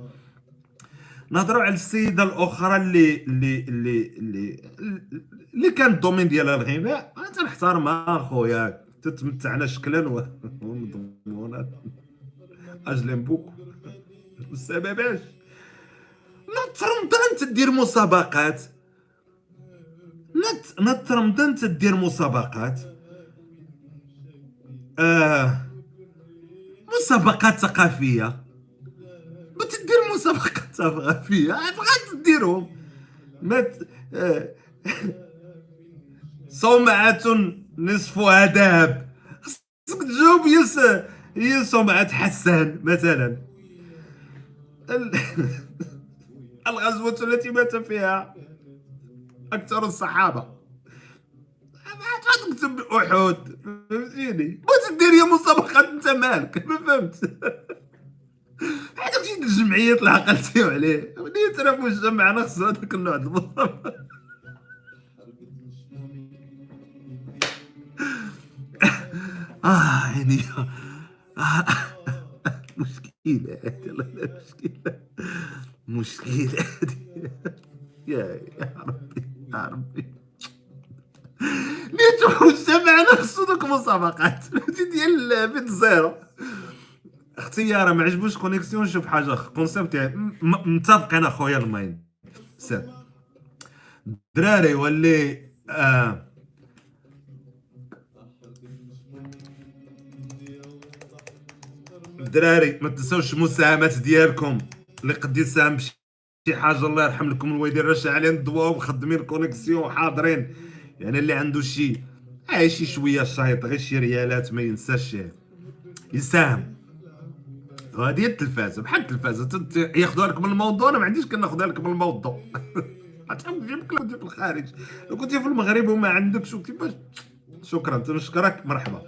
S1: نهضروا على السيده الاخرى اللي اللي اللي اللي اللي كان الدومين ديالها الغناء تنحترمها اخويا تتمتعنا شكلا و- ومضمونا أجلين بوكو. والسبب اش نط رمضان تدير مسابقات. نت نت رمضان تدير مسابقات. آه مسابقات ثقافية. ما تدير مسابقات ثقافيه بغات تديرهم. ما ت... آه. نصفها ذهب خصك تجاوب يس هي صومعة حسان مثلا. ال... الغزوة التي مات فيها أكثر الصحابة. ما تكتب أحد فهمتيني؟ ما تدير يا مسابقات أنت مالك. ما فهمت؟ هذاك شي الجمعيات اللي عقلتيو عليه ملي يترافوا أنا خصو هذاك النوع د المسابقة آه يعني آه. مشكلة هذه لا مشكلة. مشكلة يا يا ربي يا ربي. نيت مجتمعنا خصو دوك المسابقات ديال بيت زيرو. اختيار ما عجبوش كونيكسيون شوف حاجة كونسيبت يعني متفق أنا خويا الماين. دراري ولي آه دراري ما تنساوش المساهمات ديالكم. اللي قد يساهم بشي شي حاجة الله يرحم لكم الوالدين راه شاعلين الضواء ومخدمين connexion حاضرين يعني اللي عنده شي شي شوية شايط غير شي ريالات ما ينساش. يساهم. وهذه هي التلفازة بحال التلفازة. ياخذوها لك من الموضوع أنا ما عنديش كناخذها لك من الموضوع. غتحب تجيب لك كنتي في الخارج. لو كنتي في المغرب وما عندكش وكيفاش شكرا. تنشكرك مرحبا.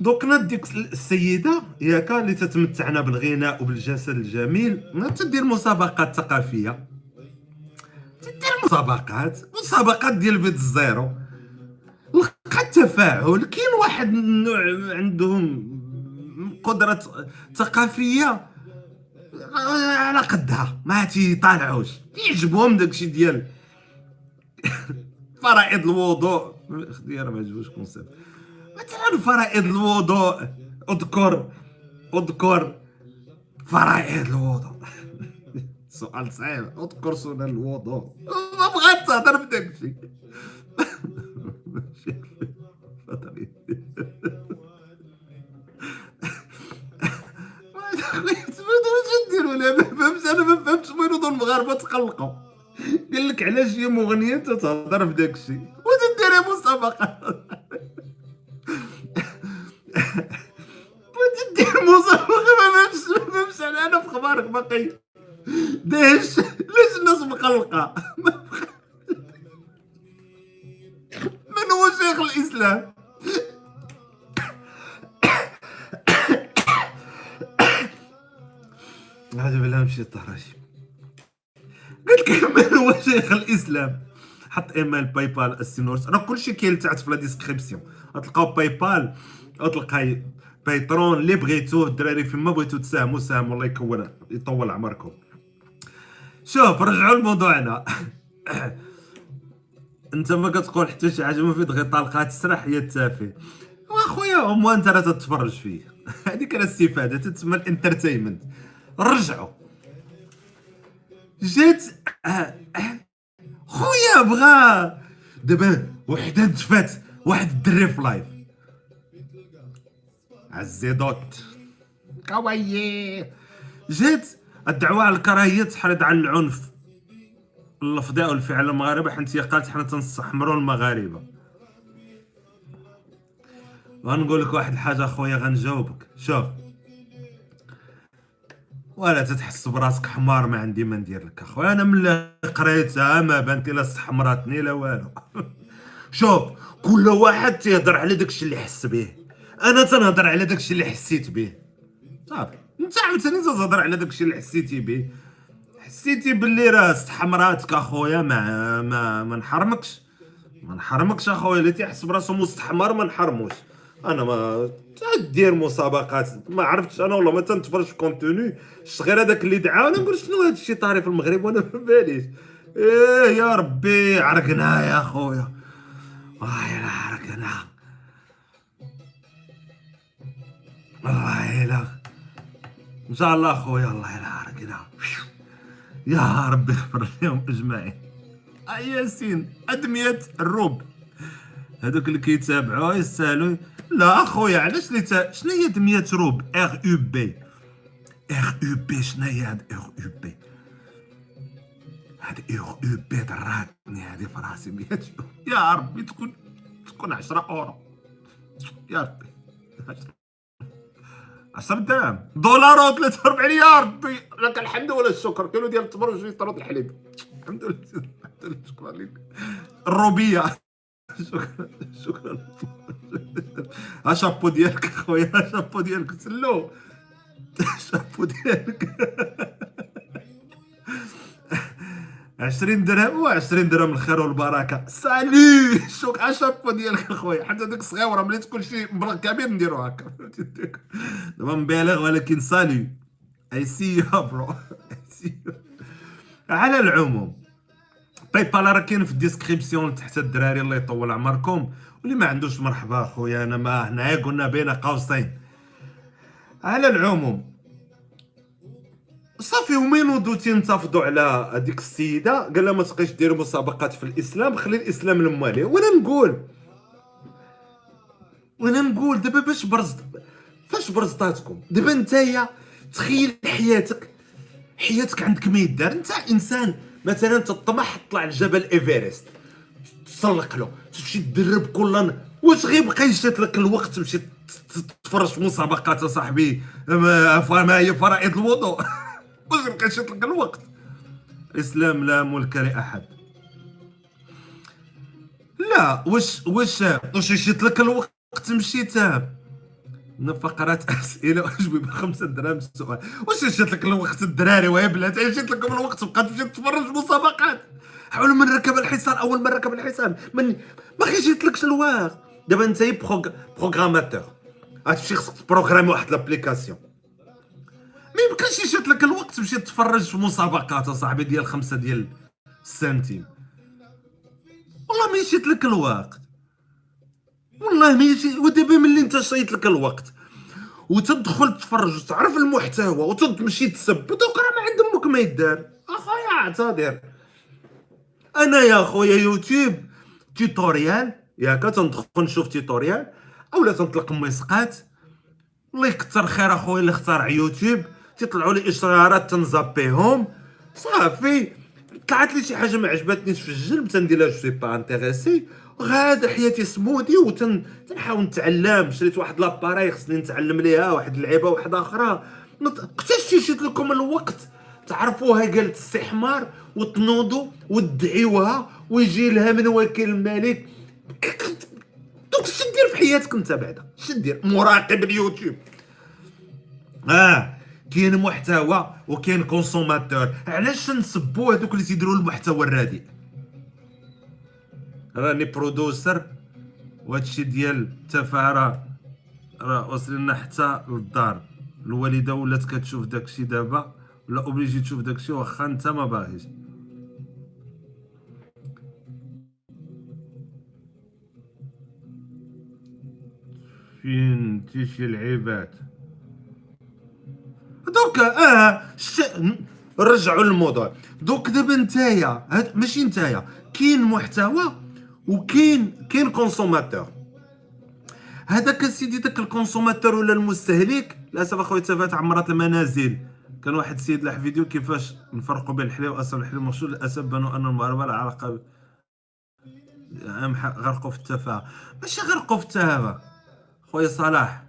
S1: دوك ديك السيدة ياك اللي تتمتعنا بالغناء وبالجسد الجميل. تدير مسابقات ثقافية. تدير مسابقات. مسابقات ديال بيت الزيرو. لقى التفاعل كاين واحد النوع عندهم قدرة ثقافية على قدها ما تيطالعوش يعجبهم داكشي ديال فرائض الوضوء. اختيار ما عجبوش كونسيبت مثلا فرائض الوضوء اذكر اذكر فرائض الوضوء. سؤال صعيب اذكر سنن الوضوء. ما بغات تهضر بداكشي ندير ولا ما فهمتش أنا ما فهمتش وين هذو المغاربة تقلقوا. قال لك علاش هي مغنية أنت تهضر في داك الشيء. وتدير مسابقة. بغيتي دير مسابقة ما فهمتش ما فهمتش أنا أنا في أخبارك باقي داش علاش الناس مقلقة؟ من هو شيخ الإسلام؟ أعوذ بالله الشيطان الرجيم قلت لك هو شيخ الإسلام. حط email PayPal السينيورس راه كلشي كاين تحت في la description غتلقاو PayPal غتلقاي Patreon اللي بغيتو الدراري فيما بغيتو تساهموا ساهموا الله يكون يطول عمركم. شوف رجعوا لموضوعنا أنت ما كتقول حتى شي حاجة ما في دغيا طلقات تسرح هي التافه وأخويا هما أنت راه تتفرج فيه. هذيك راه الاستفاده تتسمى ال entertainment. رجعوا. جات خويا بغا. دابا وحده دفات واحد الدري في live. عزيدوت كوايي جات الدعوة على الكراهية تحرض على العنف. اللفظي أو الفعل المغاربة حيت هي قالت حنا تنستحمروا المغاربة. غنقول لك واحد الحاجة اخويا غنجاوبك. شوف. ولا تتحس براسك حمار ما عندي ما ندير لك. أخويا أنا ملي قريتها ما بانت لا استحمرتني لا والو. شوف كل واحد تيهضر على داكشي اللي حس به. أنا تنهضر على داكشي اللي حسيت به. صافي. أنت عاوتاني تهضر على داكشي اللي حسيتي به. حسيتي باللي راه استحمراتك أخويا ما ما ما نحرمكش. ما نحرمكش أخويا اللي تيحس براسو مستحمر ما نحرموش. أنا ما دير مسابقات. ما عرفتش أنا والله ما تنتفرج في كونتوني شفت غير هذاك اللي دعا أنا نقول شنو هذا الشيء طاري في المغرب؟ وأنا ما باليش. إيه يا ربي عرقنا يا خويا والله الا عرقنا. والله الا إن شاء الله خويا الله الا عرقنا. يا ربي اغفر لهم أجمعين. آه ياسين ادميه الروب. هذوك اللي كيتابعوا يستاهلوا لا أخويا علاش تا... شنو هي دمية روب؟ ار يو بي ار يو بي شنو هي هاد ار يو بي هاد ار يو بي ضراتني هادي في راسي 100 يورو يا ربي تكون تكون 10 أورو. يا ربي. 10 درهم. دولار و 43 يا ربي. لك الحمد ولا الشكر. كيلو ديال التمر وشوية طرود الحليب. الحمد لله الحمد لله شكرا لك. الروبية. شكرا شكرا. شابو ديالك اخويا شابو ديالك سلو. شابو ديالك 20 درهم و 20 درهم الخير والبركة. سالي. شوك شابو ديالك اخويا حتى ديك الصغيره ملي تكون شي مبلغ كبير نديرو هكا دابا مبالغ ولكن سالي. ICU bro على العموم. PayPal راه كاين في ال description تحت الدراري الله يطول عمركم. واللي ما عندوش مرحبا خويا أنا ما هنايا قلنا بين قوسين. على العموم صافي ومين ودو تنتفضوا على هذيك السيدة؟ قال لها ما تبقيش ديروا مسابقات في الإسلام خلي الإسلام لما ليه وأنا نقول وأنا نقول دابا باش برزت فاش برزطاتكم دابا نتايا تخيل حياتك حياتك عندك ما يدار. انت إنسان مثلا تطمح تطلع لجبل ايفرست تسلق له تمشي تدرب كل واش غيبقى يشات لك الوقت تمشي في مسابقات اصاحبي ما هي فرائض الوضوء. واش غيبقى يشات لك الوقت؟ الإسلام لا ملك لأحد. لا واش واش واش يشات لك الوقت تمشي تا؟ من فقرات اسئله واجوبه خمسة دراهم السؤال واش جات لك الوقت الدراري ويا بلاتي جات لكم الوقت؟ تبقى تمشي تتفرج مسابقات. حاول من ركب الحصان أول من ركب الحصان. من ما جات لكش الوقت. دابا أنت prog... programmateur غتمشي خصك تبروغرامي واحد l'application. ما يمكنش يشات لك الوقت تمشي تتفرج في مسابقات أصاحبي ديال خمسة ديال السنتيم. والله ما يشات لك الوقت. والله ما يجي ودابا ملي انت شريت لك الوقت وتدخل تفرج وتعرف المحتوى وتمشي تسب راه ما عند أمك ما يدار. أخويا اعتذر. أنا يا خويا يوتيوب tutorial ياك تندخل نشوف tutoriel اولا تنطلق مسقات. الله يكثر خير أخويا اللي اخترع يوتيوب. تيطلعوا لي اشعارات تنزابيهم. صافي. طلعت لي شي حاجة ما عجبتنيش في الجلب تندير لها جو سي با انتريسي. غادا حياتي سموذي وتن تنحاول نتعلم. شريت واحد لاباري خصني نتعلم ليها واحد اللعيبه واحدة أخرى شيت لكم الوقت؟ تعرفوها قالت السي حمار وتنوضوا وتدعيوها ويجي لها من وكيل الملك. دوك اش دير في حياتك انت بعدا؟ اش دير؟ مراقب اليوتيوب. آه كاين محتوى وكاين consommateur. علاش نسبوا هذوك اللي تيديروا المحتوى الرديء؟ راني producer وهادشي ديال التفاهه راه راه وصل لنا حتى للدار. الوالدة ولات كتشوف داكشي دابا ولا obligé تشوف داكشي واخا انت ما باغيش. فين انتي شي لعيبات دوك آه ش... نرجعوا للموضوع. دوك دابا نتايا هاد ماشي نتايا كاين محتوى وكاين كاين consommateur هذاك سيدي داك ال consommateur ولا المستهلك. للاسف اخويا تفات عمرات المنازل. كان واحد السيد لاح فيديو كيفاش نفرقوا بين الحليب واصل الحليب المغشوش للأسف بانوا أن المغاربة لا علاقة غرقوا في التفاهه ماشي غرقوا في التفاهه خويا صلاح.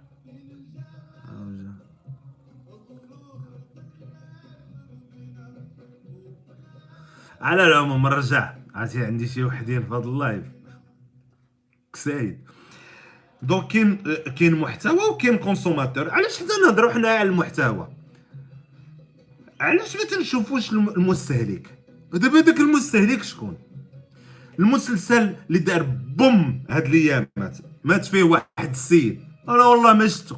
S1: على العموم نرجع. عرفتي عندي شي وحدين في هذا ال live. كسايد. donc كاين كاين محتوى وكاين consommateur. علاش حنا نهضروا حنا على المحتوى؟ علاش ما تنشوفوش الم- المستهلك؟ دابا داك المستهلك شكون؟ المسلسل اللي دار boom هاد الأيامات. مات فيه واحد السيد. أنا والله ما شفتو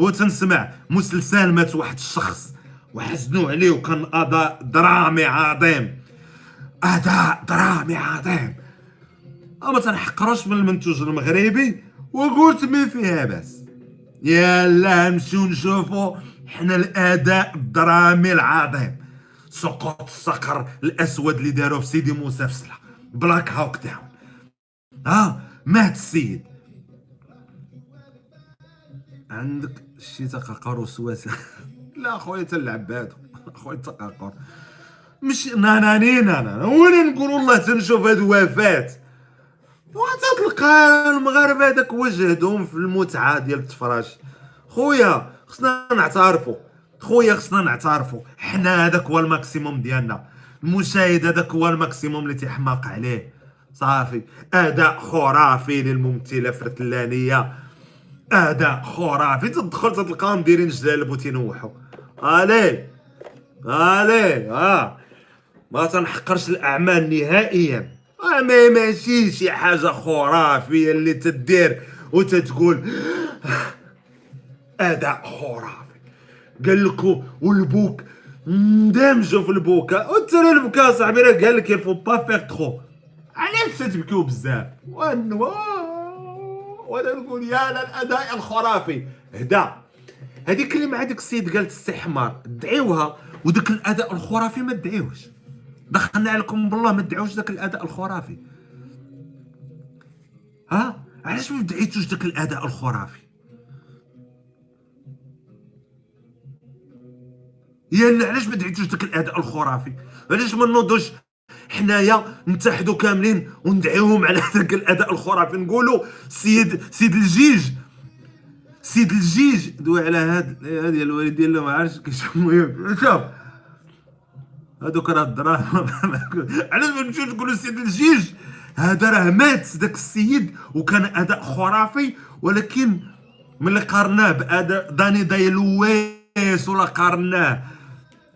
S1: هو تنسمع مسلسل مات واحد الشخص. وحزنوا عليه وكان أداء درامي عظيم. اداء درامي عظيم أما تنحقروش من المنتوج المغربي وقلت ما فيها بس. يلا نمشيو نشوفوا حنا الأداء الدرامي العظيم. سقوط الصقر الأسود اللي داروه في سيدي موسى فسلا بلاك هوك داون. ها مات السيد. عندك شي تقاقر وسواسه لا خويا تلعب بهادو. خويا تقاقر مش ناناني نانا وين نقول والله تنشوف هاد وفات وتلقى المغاربة هذاك وجهدهم في المتعة ديال التفراش. خويا خصنا نعترفوا خويا خصنا نعترفوا حنا هذاك هو ال maximum ديالنا. المشاهد هذاك هو ال maximum اللي تيحماق عليه. صافي. أداء خرافي للممثلة فرتلانيه أداء خرافي. تدخل تلقاهم دايرين جلالب وتينوحوا الي الي آه. ما تنحقرش الأعمال نهائيا. آه، ما ماشي شي حاجة خرافيه اللي تدير وتتقول أداء خرافي قال لك والبوك ندمجوا في البوكا وترى البكا صاحبي راه قال لك يفو با فيغ تخو علاش تبكيو بزاف؟ وانو وأنا نقول يا للاداء الخرافي. هدا. هذيك اللي مع ديك السيد قالت استحمار. دعيوها وداك الأداء الخرافي ما تدعيوش دخلنا عليكم بالله ما تدعوش داك الأداء الخرافي. ها؟ علاش ما دعيتوش داك الأداء الخرافي؟ يا علاش ما دعيتوش داك الأداء الخرافي؟ علاش ما نوضوش حنايا نتحدوا كاملين وندعيوهم على ذاك الأداء الخرافي؟ نقولوا سيد سيد الجيج. سيد الجيج. دوي على هاد هادي الوالدين اللي ما عرفتش كيشوف المهم شوف. هادوك راه الدراهم علاش ما نمشيوش نقولوا سيد ال juge هذا راه مات داك السيد وكان أداء خرافي ولكن ملي قارناه باداء داني داي لويس ولا قارناه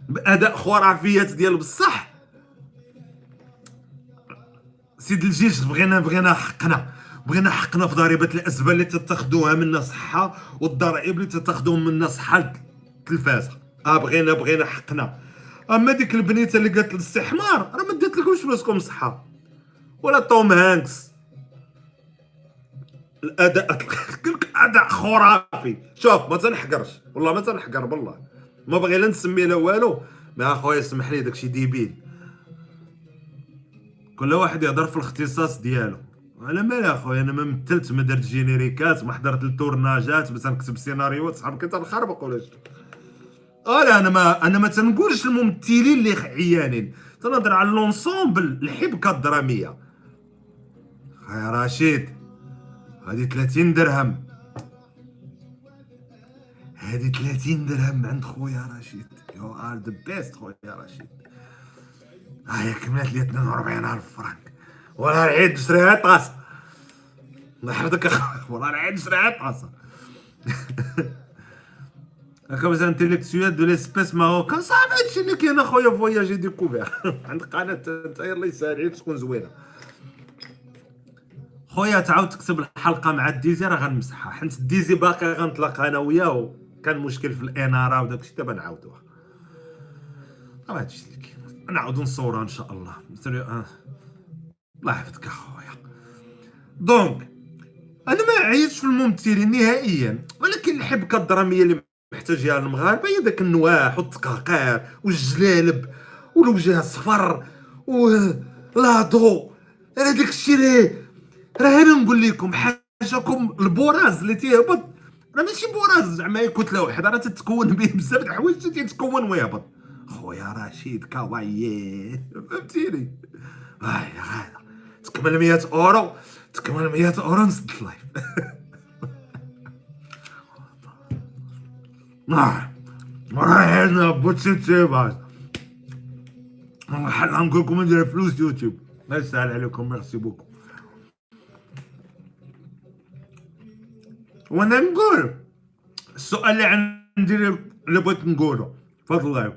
S1: بأداء خرافيات ديال بصح. سيد الجيش بغينا بغينا حقنا. بغينا حقنا في ضريبة الاسبه اللي تتخذوها منا صحة والضرائب اللي تتخذوهم منا صحة التلفازه آه بغينا بغينا حقنا. أما ديك البنيتة اللي قالت الاستحمار راه ما دات لكمش فلوسكم صحة. ولا توم هانكس. الأداء أداء خرافي. شوف ما تنحقرش. والله ما تنحقر بالله. ما بغي لا نسمي لا والو. ما أخويا اسمح لي داكشي débile. كل واحد يهضر في الاختصاص ديالو. أنا مالي أخويا؟ أنا ما مثلت ما درت جينيريكات ما حضرت التورناجات باش نكتب سيناريوهات صحاب كنت نخربق ولا شنو؟ آه لا أنا ما أنا ما تنقولش الممثلين اللي عيانين تنهضر على l'ensemble الحبكة الدرامية. يا رشيد هذه 30 درهم. هذه 30 درهم عند خويا رشيد. you are the best خويا رشيد. هاي كملت لي 42 ألف فرنك ولا نعيد نشريها طاسه الله يحفظك اخويا والله نعيد نشريها طاسه هكا intellectuel de l'espèce marocain صافي هادشي اللي كاين اخويا voyager découvrir عندك قناة انت الله يسهل عليك تكون زوينة. خويا تعاود تكتب الحلقة مع الديزي راه غنمسحها. حيت الديزي باقي غنطلق أنا وياه كان مشكل في الاناره وداك الشيء دابا نعاودوها راه هادشي اللي كاين. نعاودو نصورها إن شاء الله. آه. الله يحفظك اخويا donc أنا ما عيطش في الممثلين نهائيا ولكن الحبكه الدراميه اللي محتاجها المغاربة هي داك النواح والتقاقير والجلالب والوجه الصفر ولاضو راه داك الشيء راه راه أنا نقول لكم حاجاكم البوراز اللي تيهبط. راه ماشي بوراز زعما كتلة وحدة راه تتكون به بزاف د الحوايج تيتكون ويهبط. خويا رشيد كوايي فهمتيني؟ هذا تكمل 100 أورو تكمل 100 أورو نسد ال live. آه. راه هنا بوتشي تيباز حنا نقول لكم ندير فلوس يوتيوب الله يسهل عليكم merci beaucoup وأنا نقول السؤال اللي عندي اللي بغيت نقوله فضل الله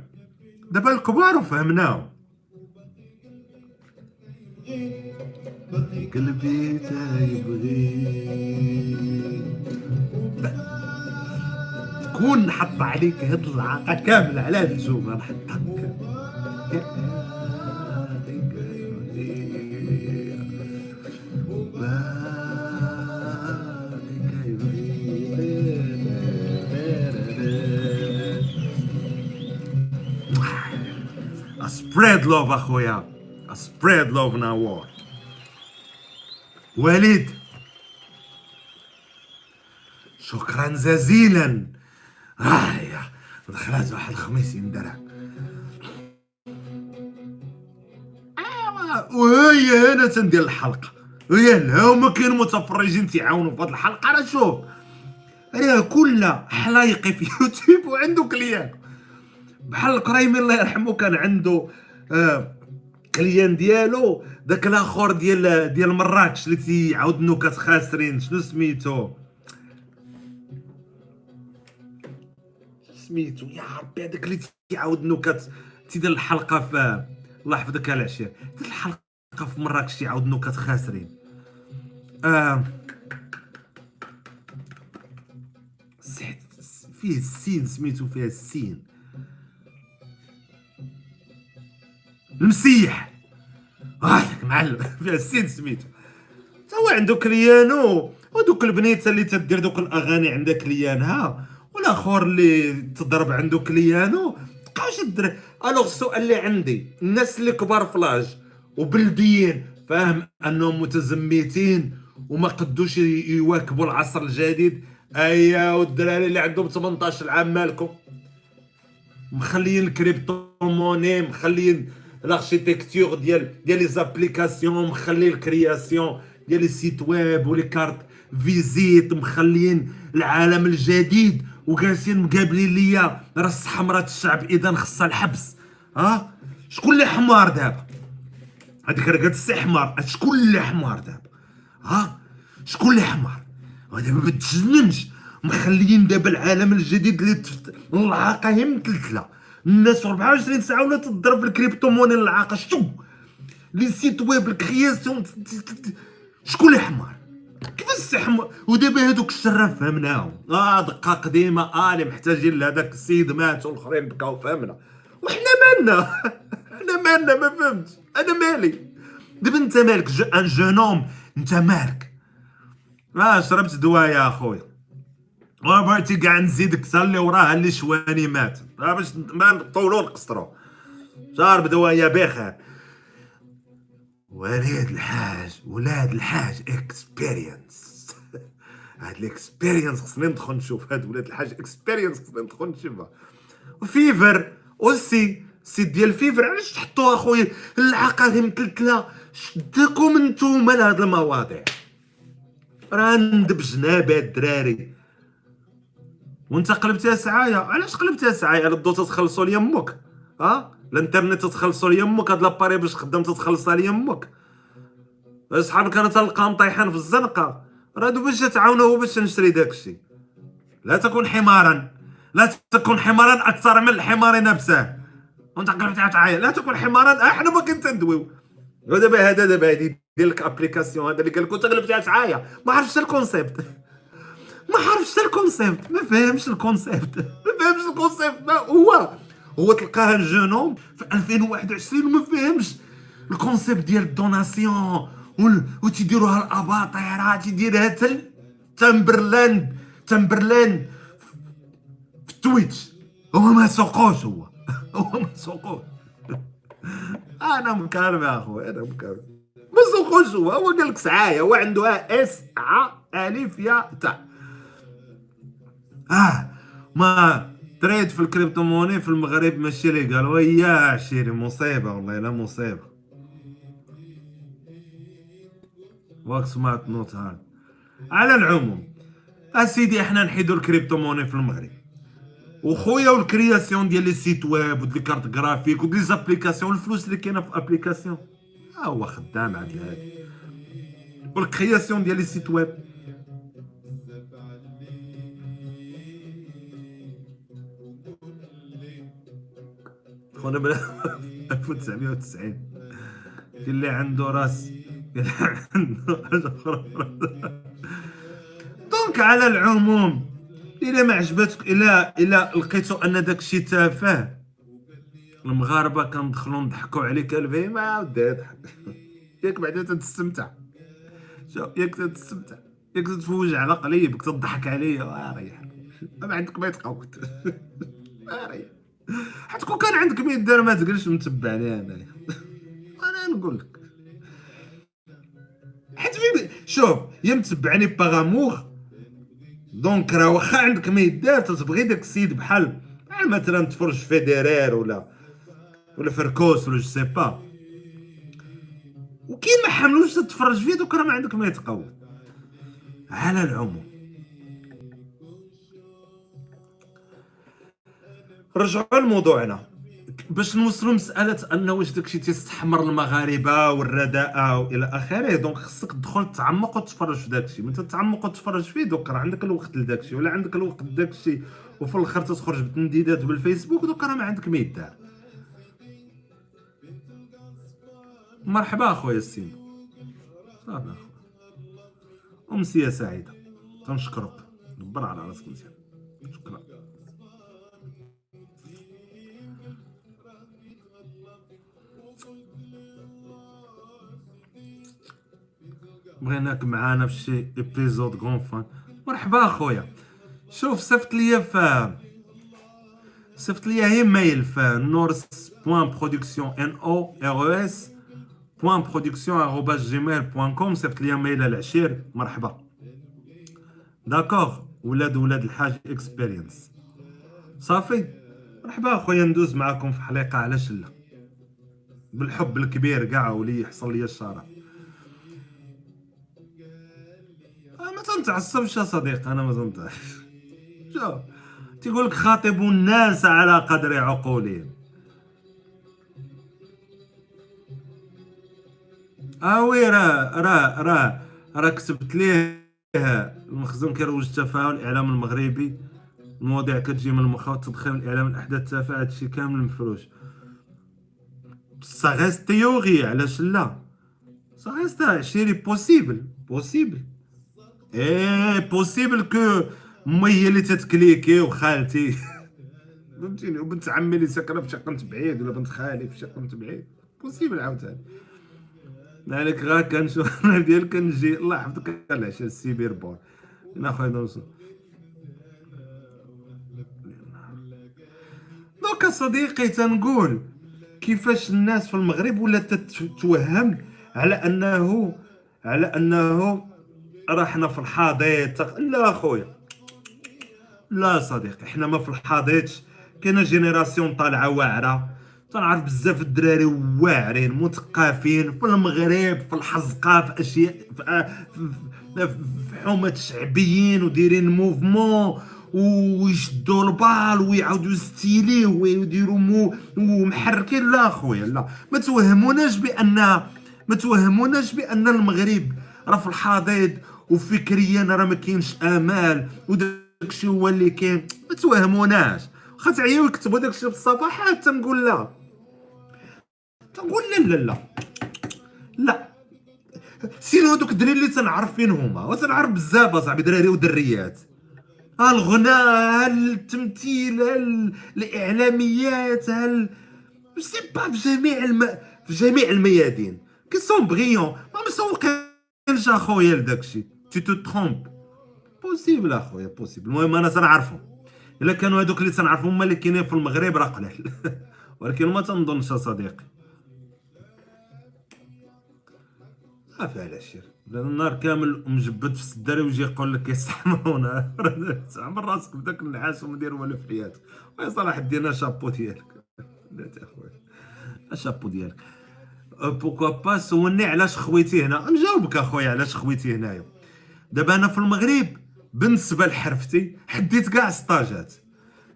S1: دابا الكبار وفهمناهم قلبي تيبغي تكون نحط عليك هاد العاقة كاملة على هاد الزومة. نحطك spread love أخويا. Love now war وليد. شكرا جزيلا. آه يا دخلت واحد 50 درهم آه، وهي هنا تندير الحلقة. وهي لا هما كاين متفرجين تيعاونوا في هاد الحلقة. راه شوف راه كل حلايقي في يوتيوب وعنده كليان. بحال الكرايمي الله يرحمه كان عنده آه client ديالو داك الآخر ديال ديال مراكش اللي تيعاود نكات خاسرين شنو سميتو؟ سميتو يا ربي هذاك اللي تيعاود نكات تيدير الحلقة في الله يحفظك على العشير. دير الحلقة في مراكش تيعاود نكات خاسرين. آه. فيه السين سميتو فيها السين. المسيح! هذاك معلم فيها السين سميتو. هو عنده client و ودوك البنيته اللي تدير دوك الأغاني عندها client ها والآخر اللي تضرب عنده client و. بقاوش الدراري alors السؤال اللي عندي. الناس اللي كبار ف l'âge وبلديين فاهم أنهم متزمتين وما قدوش يواكبوا العصر الجديد. أيا والدراري اللي عندهم 18 عام مالكم. مخليين ال crypto-monnaie مخليين ال architecture ديال ديال les applications مخلي ال création ديال les sites web و les cartes visite مخليين العالم الجديد. وجالسين مقابلين ليا راس حمرة الشعب اذا خصها الحبس. ها؟ شكون اللي حمار دابا؟ هذيك قالت السي حمار. شكون اللي حمار دابا؟ ها؟ شكون اللي حمار؟ ودابا ما تجننش. مخليين دابا العالم الجديد اللي تفت العاقة هي متلتله الناس 24 ساعة ولا تضرب في الكريبتو موني العاقه شو لي سيت ويب الكرياسيون. شكون اللي حمار؟ كيفاش السي حمار ودابا هذوك الشراف فهمناهم آه دقة قديمة آه اللي محتاجين لهذاك السيد مات والاخرين بكاو فهمنا. وحنا مالنا؟ حنا مالنا ما فهمتش. أنا مالي. دابا انت مالك جو أن جونوم أنت مالك. آه شربت دواء يا أخويا. وبغيتي كاع نزيدك حتى اللي وراها اللي شواني مات. آه باش ما نطولو نقصرو. شارب دواء يا بخير وليد الحاج ولاد الحاج اكسبيرينس هاد الاكسبيرينس خصني ندخل نشوف هاد ولاد الحاج اكسبيرينس خصني ندخل نشوفها. و Fiverr aussi site ديال Fiverr علاش تحطوا أخويا؟ العقارب متلتلة. شدكم نتوما لهاد المواضيع. راه ندبجنا بهاد الدراري. وانت قلبتها سعاية. علاش قلبتها سعاية؟ الا بدو تخلصوا لي أمك. ها؟ الانترنت لي أمك هاد l'appareil باش خدام تتخلصها لي أمك صحابك أنا تلقاهم طايحين في الزنقة. راه باش تعاونوا باش نشري داكشي. لا تكن حمارا. لا تكن حمارا أكثر من الحمار نفسه. وانت تعايا لا تكن حمارا. إحنا ما كنت ندويو. ودابا هذا دابا هادي دير لك application هذا اللي قال لك قلبتها تعايا ما عرفتش ال concept. ما عرفتش ال concept. ما فهمش ال concept. ما فهمش ال concept. ما هو؟ هو تلقاه الجنوم في 2021 وما فهمش. ال concept ديال ال donation وتيديروها الاباطره تيديرها تل Timberland Timberland. في Twitch. هو ما سوقوش هو. هو ما سوقوش. أنا مكرم يا اخويا أنا مكرم ما سوقوش هو. هو قال لك سعاية هو عندها إس ع ألف يا تاء آه ما تريد في ال crypto-monnaie في المغرب ماشي لي قالوا يا عشيري مصيبة والله لا مصيبة. واك سمعت نوت هاد على العموم أسيدي إحنا نحيدو ال crypto-monnaie في المغرب. وخويا وال création ديال les sites web و des cartes graphiques و des applications الفلوس اللي كاينة في application. ها هو خدام عاد هادي. وال création ديال les sites web. خونا بلا 1990 في اللي عنده راس. اللي عنده حاجة أخرى donc على العموم إلا ما عجبتك إلا إلا لقيتو أن داك الشيء تافه. المغاربة كندخلوا نضحكوا عليك الفي ما ودي اضحك ياك بعدا تستمتع شوف ياك تستمتع ياك تفوج على قليبك تضحك عليا. ريح ما عندك ما يتقوت. ريح حتى كون كان عندك ما يدار ما تقولش متبع لي انايا أنا نقول لك. حيت في شوف يا متبعني باغاموغ دونك راه واخا عندك ما يدار تتبغي داك السيد بحال بحال مثلا تفرج فيدرير ولا ولا فركوس ولا جو سي با. وكاين ما حملوش تتفرج فيه دوك راه ما عندك ما يتقود على العموم. رجعوا لموضوعنا. باش نوصلوا مسألة أن واش داكشي تيستحمر المغاربة والرداءة وإلى آخره donc خصك تدخل تعمق وتفرج في داكشي. من تتعمق وتفرج فيه donc راه عندك الوقت لداكشي ولا عندك الوقت لداكشي وفي الآخر تخرج بتنديدات بالفيسبوك donc راه ما عندك ما يدار. مرحبا أخويا السيم صافي أخويا. أمسية سعيدة. تنشكرك. دبر على راسك مزيان. شكرا. بغيناك معانا في شي épisode غون فان مرحبا اخويا شوف صيفط ليا في صيفط ليا ايميل في نورس point production N O R S point production Gmail point com صيفط ليا mail العشير. مرحبا. d'accord ولاد ولاد الحاج Experience صافي. مرحبا اخويا ندوز معاكم في حلقة على شله بالحب الكبير كاع ولي يحصل لي الشرف. تنتعصبش يا أنا ما تنتعصبش شوف تيقول لك خاطبوا الناس على قدر عقولهم. آه oui راه راه راه راه كتبت ليه المخزون كيروج التفاعل الإعلام المغربي. المواضيع كتجي من المخاوط تدخل الإعلام الأحداث التافهه هادشي كامل مفروش sa théorie علاش لا؟ ça reste عشيري possible possible إيه possible que هي اللي تتكليكي وخالتي. فهمتيني؟ وبنت عمي اللي ساكنة في شقة بعيد ولا بنت خالي في شقة بعيد. بوسيبل عاوتاني. لذلك غا كنشوف ديال كنجي. الله يحفظك. العشاء السيبير بور. إنا خويا نوصل دوكا صديقي تنقول كيفاش الناس في المغرب ولا تتوهم على انه على أنه راه حنا في الحضيض لا اخويا لا صديقي حنا ما في الحضيض كاينة génération طالعه واعره. تنعرف بزاف الدراري واعرين مثقفين في المغرب في الحزقة في أشياء في, في, في, في حومه شعبيين ودايرين mouvement ويشدوا البال ويعاودوا يستيليه ويديروا مو ومحركين. لا اخويا لا. ما توهموناش بان ما توهموناش بأن المغرب راه في الحضيض وفكريا راه ما كاينش آمال وداكشي هو اللي كاين. ما توهموناش. واخا تعياو يكتبوا داكشي الصفحات تنقول لا. تنقول لا لا لا. لا. sinon هادوك الدراري اللي تنعرف فين هما؟ وتنعرف بزاف أصاحبي دراري ودريات. الغناء التمثيل الإعلاميات ها ال- sais pas في جميع الم... في جميع الميادين. qui sont brillants ما مسوقينش أخويا لداكشي tu te trompes possible أخويا possible المهم أنا تنعرفهم إلا كانوا هذوك اللي تنعرفهم هما اللي كاينين في المغرب راه قلال ولكن ما تنظنش اصديقي صافي على شير. النهار كامل مجبد في السداري ويجي يقول لك يستحمرونا تعمل راسك بداك النعاس وما دير والو في حياتك. ويا صلاح دينا شابو ديالك. بلاتي أخويا. شابو ديالك. pourquoi pas سولني علاش خويتي هنا. نجاوبك أخويا علاش خويتي هنايا. دابا أنا في المغرب بالنسبة لحرفتي حديت كاع ستاجات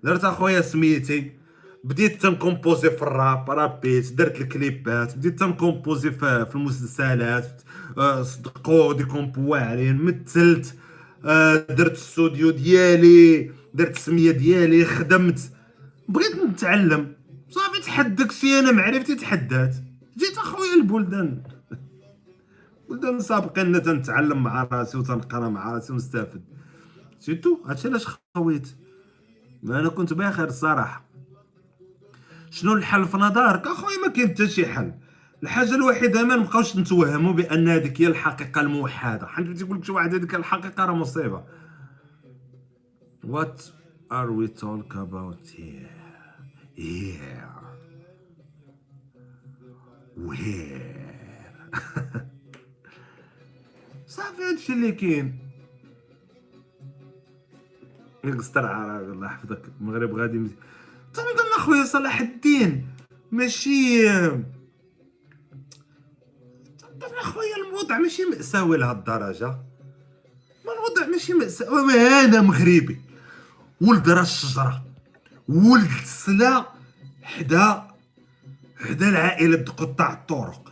S1: درت اخويا سميتي بديت تنكومبوزي في الراب رابيت درت الكليبات بديت تنكومبوزي في, المسلسلات آه، صدقوا des compos واعرين مثلت آه، درت الاستوديو ديالي درت السمية ديالي خدمت. بغيت نتعلم. صافي تحدك شي أنا معرفتي تحدات. جيت اخويا البلدان. بلدان سابقين تنتعلم مع راسي وتنقرأ مع راسي ونستافد. سيتو هادشي علاش خويت ما أنا كنت بخير الصراحة. شنو الحل في نظرك؟ اخويا ما كاين حتى شي حل. الحاجة الوحيدة ما نبقاوش نتوهموا بأن هذيك هي الحقيقة الموحدة. حيت تيقول لك شي واحد هذيك الحقيقة راه مصيبة. What are we talk about here? Where? هادشي اللي كاين. يقصر عربي الله يحفظك المغرب غادي مزيان. تنظن اخويا صلاح الدين. ماشي تنظن اخويا الوضع ماشي مأساوي لهاد الدرجة. ما الوضع ماشي مأساوي. ما أنا مغربي. ولد راه الشجرة. ولد السلا. حدا حدا العائلة قطاع الطرق.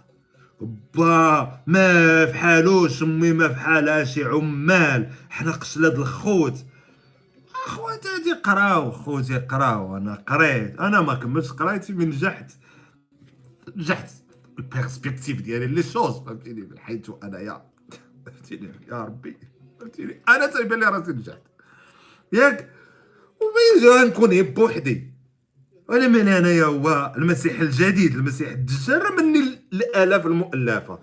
S1: با ما فحالوش أمي ما فحالها شي عمال. حنا قشلة د الخوت. اخواتي هادي قراو خوتي قراو أنا قريت. أنا ما كملتش قرايتي من نجحت نجحت ال perspective ديالي les choses فهمتيني؟ من حيث أنايا. فهمتيني؟ يا ربي. فهمتيني؟ أنا تيبان لي راسي نجحت. ياك؟ ومين جا نكون بوحدي. أنا من أنايا هو المسيح الجديد المسيح الدجال مني الالاف المؤلفة.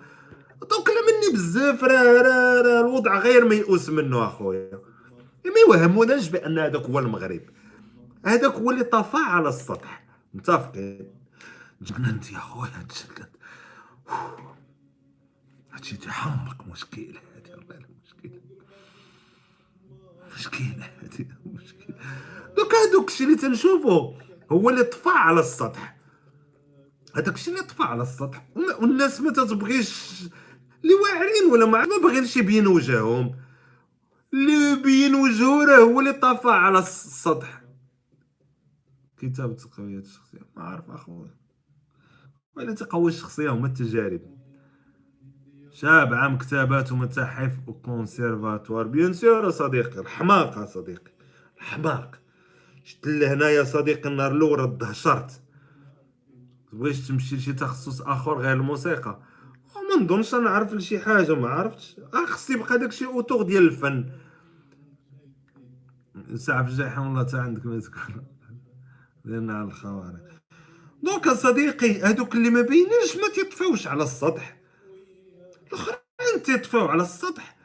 S1: لا مني بزاف راه راه راه الوضع غير ميؤوس منه أخويا. ما يوهموناش بأن هذاك هو المغرب. هذاك هو اللي طفى على السطح. متفقين؟ جننت يا خويا تجننت هادشي تيحمق مشكل هادي والله مشكل مشكلة هادي مشكلة دوك هادوك الشيء اللي تنشوفو هو اللي طفى على السطح. هذاك الشيء اللي طفى على السطح. والناس ما تتبغيش اللي واعرين ولا ما ما باغينش وجههم. اللي بين وجهه راه هو اللي طفى على السطح. كتابة تقوية الشخصية. ما عارف أخويا. ولا تقوي الشخصية هما التجارب. شاب عام كتابات ومتاحف وكونسيرفاتوار بيان سور صديقي الحماق صديقي. الحماق. شت لهنا يا صديقي النهار الأول رد هشرت. بغيتش تمشي لشي تخصص آخر غير الموسيقى. ما نظنش أنا عارف لشي حاجة ما عرفتش. آه خص يبقى داكشي اوتور ديال الفن. ساعة في الجحيم والله تا عندك ما تكون لأن على الخوارق donc صديقي هادوك اللي ما بيناش ما تيطفاوش على السطح. الأخرين تيطفاو على السطح.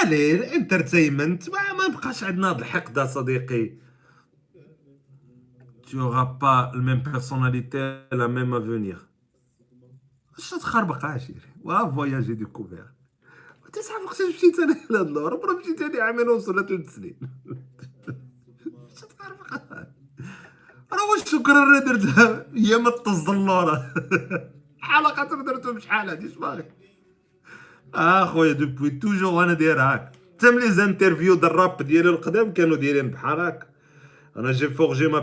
S1: عليه ال entertainment ما, بقاش عندنا هاد الحقد صديقي tu auras pas la même personnalité la même avenir. واش تخربق عشيري وا voyager découvre تسعة وقت مشيت أنا لهاد l'Europe راه مشيت أنا عامين ونص ولا ثلاث سنين واش تخربق راه واش شكرا راه درتها هي ما تزلورة حلقة درتهم شحال هادي اش باغي آه خويا depuis toujours أنا داير هاك من les interviews د الراب ديالي القدام كانوا دايرين بحال هاك أنا j'ai forgé ma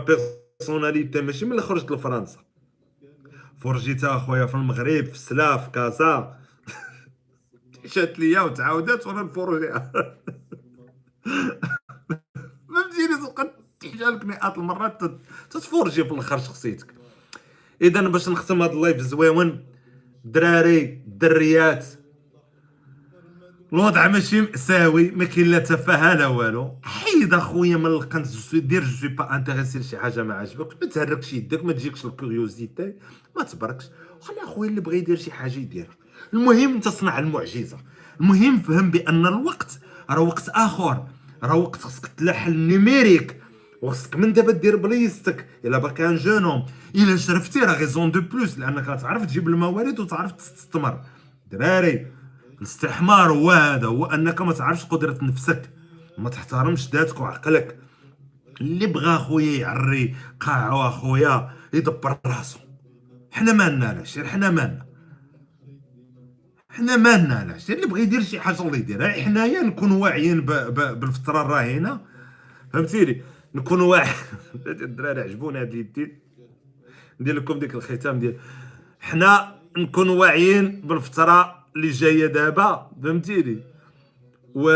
S1: personnalité ماشي ملي خرجت لفرنسا. فرجيتها اخويا في المغرب في السلا في كازا شات ليا وتعاودات وأنا نفرجيها. فهمتيني تبقى تحكي لك مئات المرات تت- تتفرجي في الآخر شخصيتك. إذا باش نختم هذا ال live زويون دراري دريات الوضع ماشي مأساوي ما كاين لا تفاهة لا والو. حيد أخويا من القنت دير je suis pas intéressé لشي حاجة ما عجبكش ما تهركش يدك ما تجيكش ال curiosité ما تبركش خلي أخويا اللي بغى يدير شي حاجة يديرها المهم تصنع المعجزة. المهم فهم بأن الوقت راه وقت آخر. راه وقت خصك تلاح ال numérique. وخصك من دابا دير بليستك إلا باقي un jeune homme. إلا شرفتي راه raison de plus لأنك غتعرف تجيب الموارد وتعرف تستثمر. دراري. الاستحمار هو هذا هو أنك ما تعرفش قدرة نفسك. ما تحترمش ذاتك وعقلك. اللي بغى خويا يعري قاعو أخويا يدبر راسو. حنا مالنا علاش حنا مالنا حنا مالنا علاش اللي بغى يدير شي حاجة الله يديرها. حنايا نكونوا واعيين. بالفترة الراهنه فهمتيني نكونوا واعي الدراري عجبوني هاد اليدين. ندير لكم ديك الختام ديال حنا نكونوا واعيين بالفترة اللي جاية دابا فهمتيني و...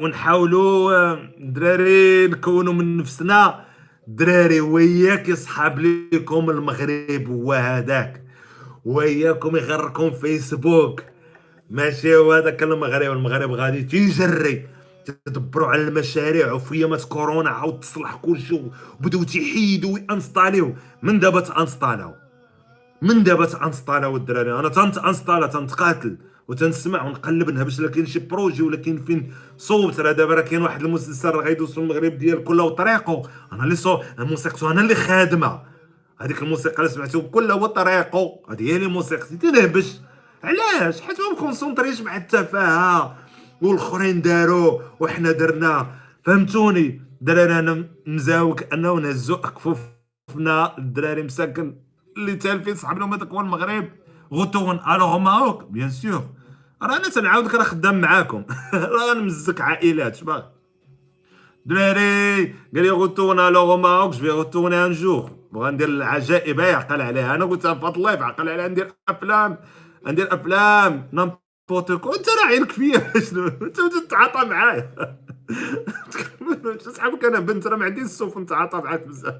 S1: ونحاولوا آه، دراري نكونوا من نفسنا. دراري وياك يصحاب ليكم المغرب هو هذاك وياكم يغركم فيسبوك. ماشي هو هذاك المغرب المغرب غادي تيجري تدبروا على المشاريع. وفي ايامات كورونا عاود تصلح كلشي وبداو تيحيدوا وينستاليو من دابا تانستالاو؟ من دابا تانستالاو الدراري؟ أنا تنت أنستالا تنتقاتل وتنسمع ونقلب نهبش لا كاين شي projet ولا كاين فين صوت. راه دابا راه كاين واحد المسلسل راه غيدوزو المغرب ديال كله وطريقه أنا اللي صو الموسيقى أنا اللي خادمة. هذيك الموسيقى اللي سمعتو كله هو طريقه هذه هي اللي موسيقتي تنهبش علاش؟ حيت ما مكونسونطريش مع التفاهة. والآخرين داروا وحنا درنا. فهمتوني؟ دراري أنا مزاوك أنه نهزو أكفوفنا. الدراري مساكن. اللي تالفين صحابنا هما هو المغرب. retourne à leur Maroc bien sûr راه أنا تنعاودك راه خدام معاكم. راه غنمزك عائلات شباغي دراري قال لي retourne à leur Maroc je retournerai un jour بغا ندير العجائب هي عقل عليها. أنا قلتها في ال live عقل عليها ندير أفلام. ندير أفلام. n'importe quoi أنت راه عينك فيا. شنو؟ أنت تتعاطى معايا. صحابك أنا بنت؟ راه ما عنديش السوف نتعاطى معاك بزاف.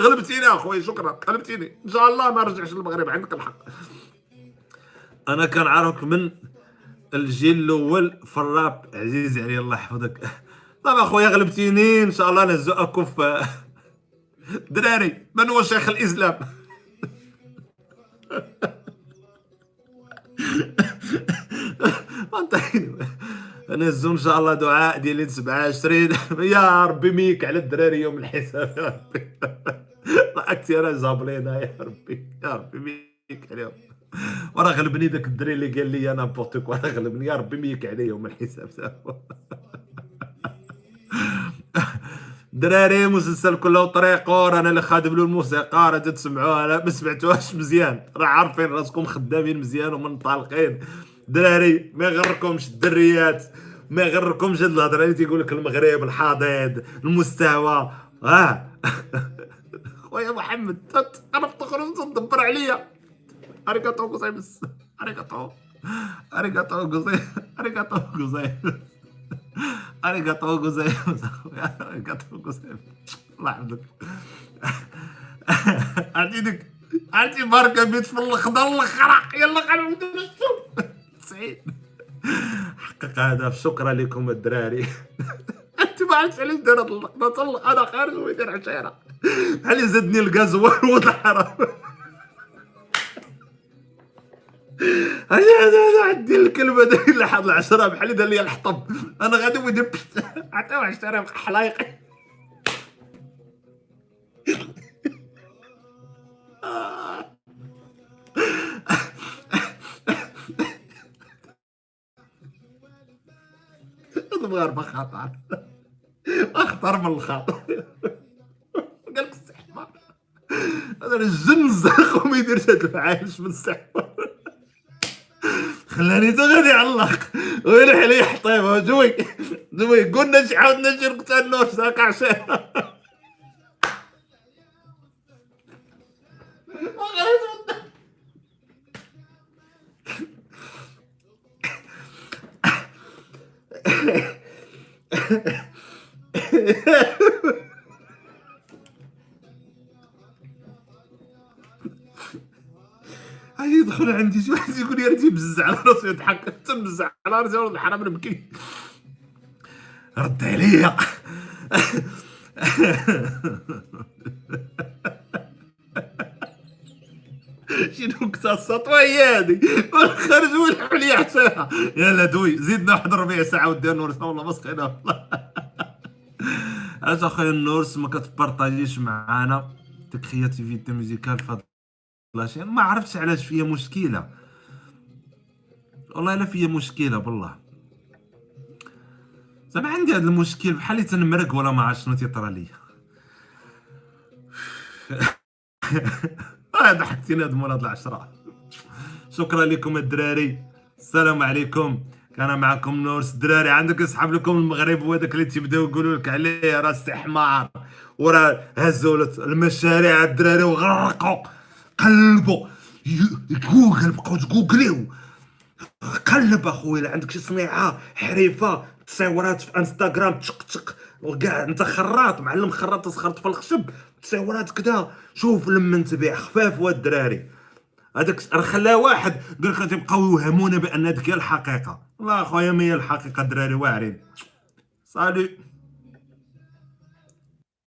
S1: غلبتيني أخويا شكرا. غلبتيني. إن شاء الله ما رجعش للمغرب عندك الحق. أنا كنعرفك من الجيل الأول في الراب عزيزي علي الله يحفظك. طبعا أخويا غلبتيني إن شاء الله نهزو اكف دراري. من هو شيخ الإسلام. نهزو إن شاء الله دعاء ديال 27 يا ربي ميك على الدراري يوم الحساب يا ربي. راه زابلينا يا ربي. يا ربي ميك عليهم. وراه غلبني داك الدري اللي قال لي أنا بورتوك وراه غلبني يا ربي ميك عليه يوم الحساب. دراري مسلسل كله طريقه رانا اللي خادم له الموسيقى راه تسمعوها لا ما سمعتوهاش مزيان. راه عارفين راسكم خدامين مزيان ومنطلقين دراري ما يغركمش الدريات ما يغركمش هاد الهضرة اللي تيقول لك المغرب الحضيض المستوى آه. خويا محمد أنا تدبر عليا. اريكاتو غوزايمس اريكاتو اريكاتو غوزاي اريكاتو غوزاي اريكاتو غوزايمس اريكاتو غوزايمس الله يحفظك. عرفتي ديك عرفتي ماركه بيت في الخضر الاخرى يلا خلينا نبداو نشوف سعيد. حقق شكرا لكم الدراري. أنت ما عرفتش علاش اللقطه طلق أنا خارج ويدير عشيرة. بحال زادني الكازوال وضحرة عندي الكلمة ده اللي حاط العشره بحالي ده اللي الحطب. أنا غادي ودي حتى عشره حلايق. المغاربه خطر أخطر من الخطر قالك لك السحمه هذا الجن الزرق وما يديرش هاد العايش من السحمه خلاني تا غادي يعلق ويلي عليه حطيبه جوي جوي قلنا شي عاودنا نجي نقتل نوش عشان على راسي يضحك. تنبز على راسي ولد الحرام نبكي رد عليا شي نكتة السطوة هي هادي خرج والحل لي عشاها يلا دوي زيدنا واحد ربع ساعة ودي نورس والله ما سقينا والله اش اخويا النورس ما كتبارطاجيش معانا. ديك كرياتيفيتي ميوزيكال في هاد لاشين ما عرفتش علاش فيا مشكلة. والله الا فيا مشكلة بالله. زعما عندي هاد المشكل بحال اللي تنمرق ولا ما عرفت شنو تيطرى ليا. آه ضحكتيني هاد مولاد العشرة. شكرا لكم الدراري. السلام عليكم. كان معكم نورس الدراري عندك يسحب لكم المغرب وهذاك اللي تيبداو يقولوا لك عليه راه استحمار. وراه هزوا المشاريع الدراري وغرقوا. قلبوا. جوجل بقاو تجوجليو قلب اخويا عندك شي صنيعة حريفة تصاورات في انستغرام تشق تشق. وكاع انت خراط معلم خراط تسخرط في الخشب تصاورات كدا. شوف لما تبيع خفاف واد الدراري. هذاك راه خلاه واحد قال لك يوهمونا بأن هذيك هي الحقيقة. والله أخويا ما هي الحقيقة الدراري واعرين. صالي.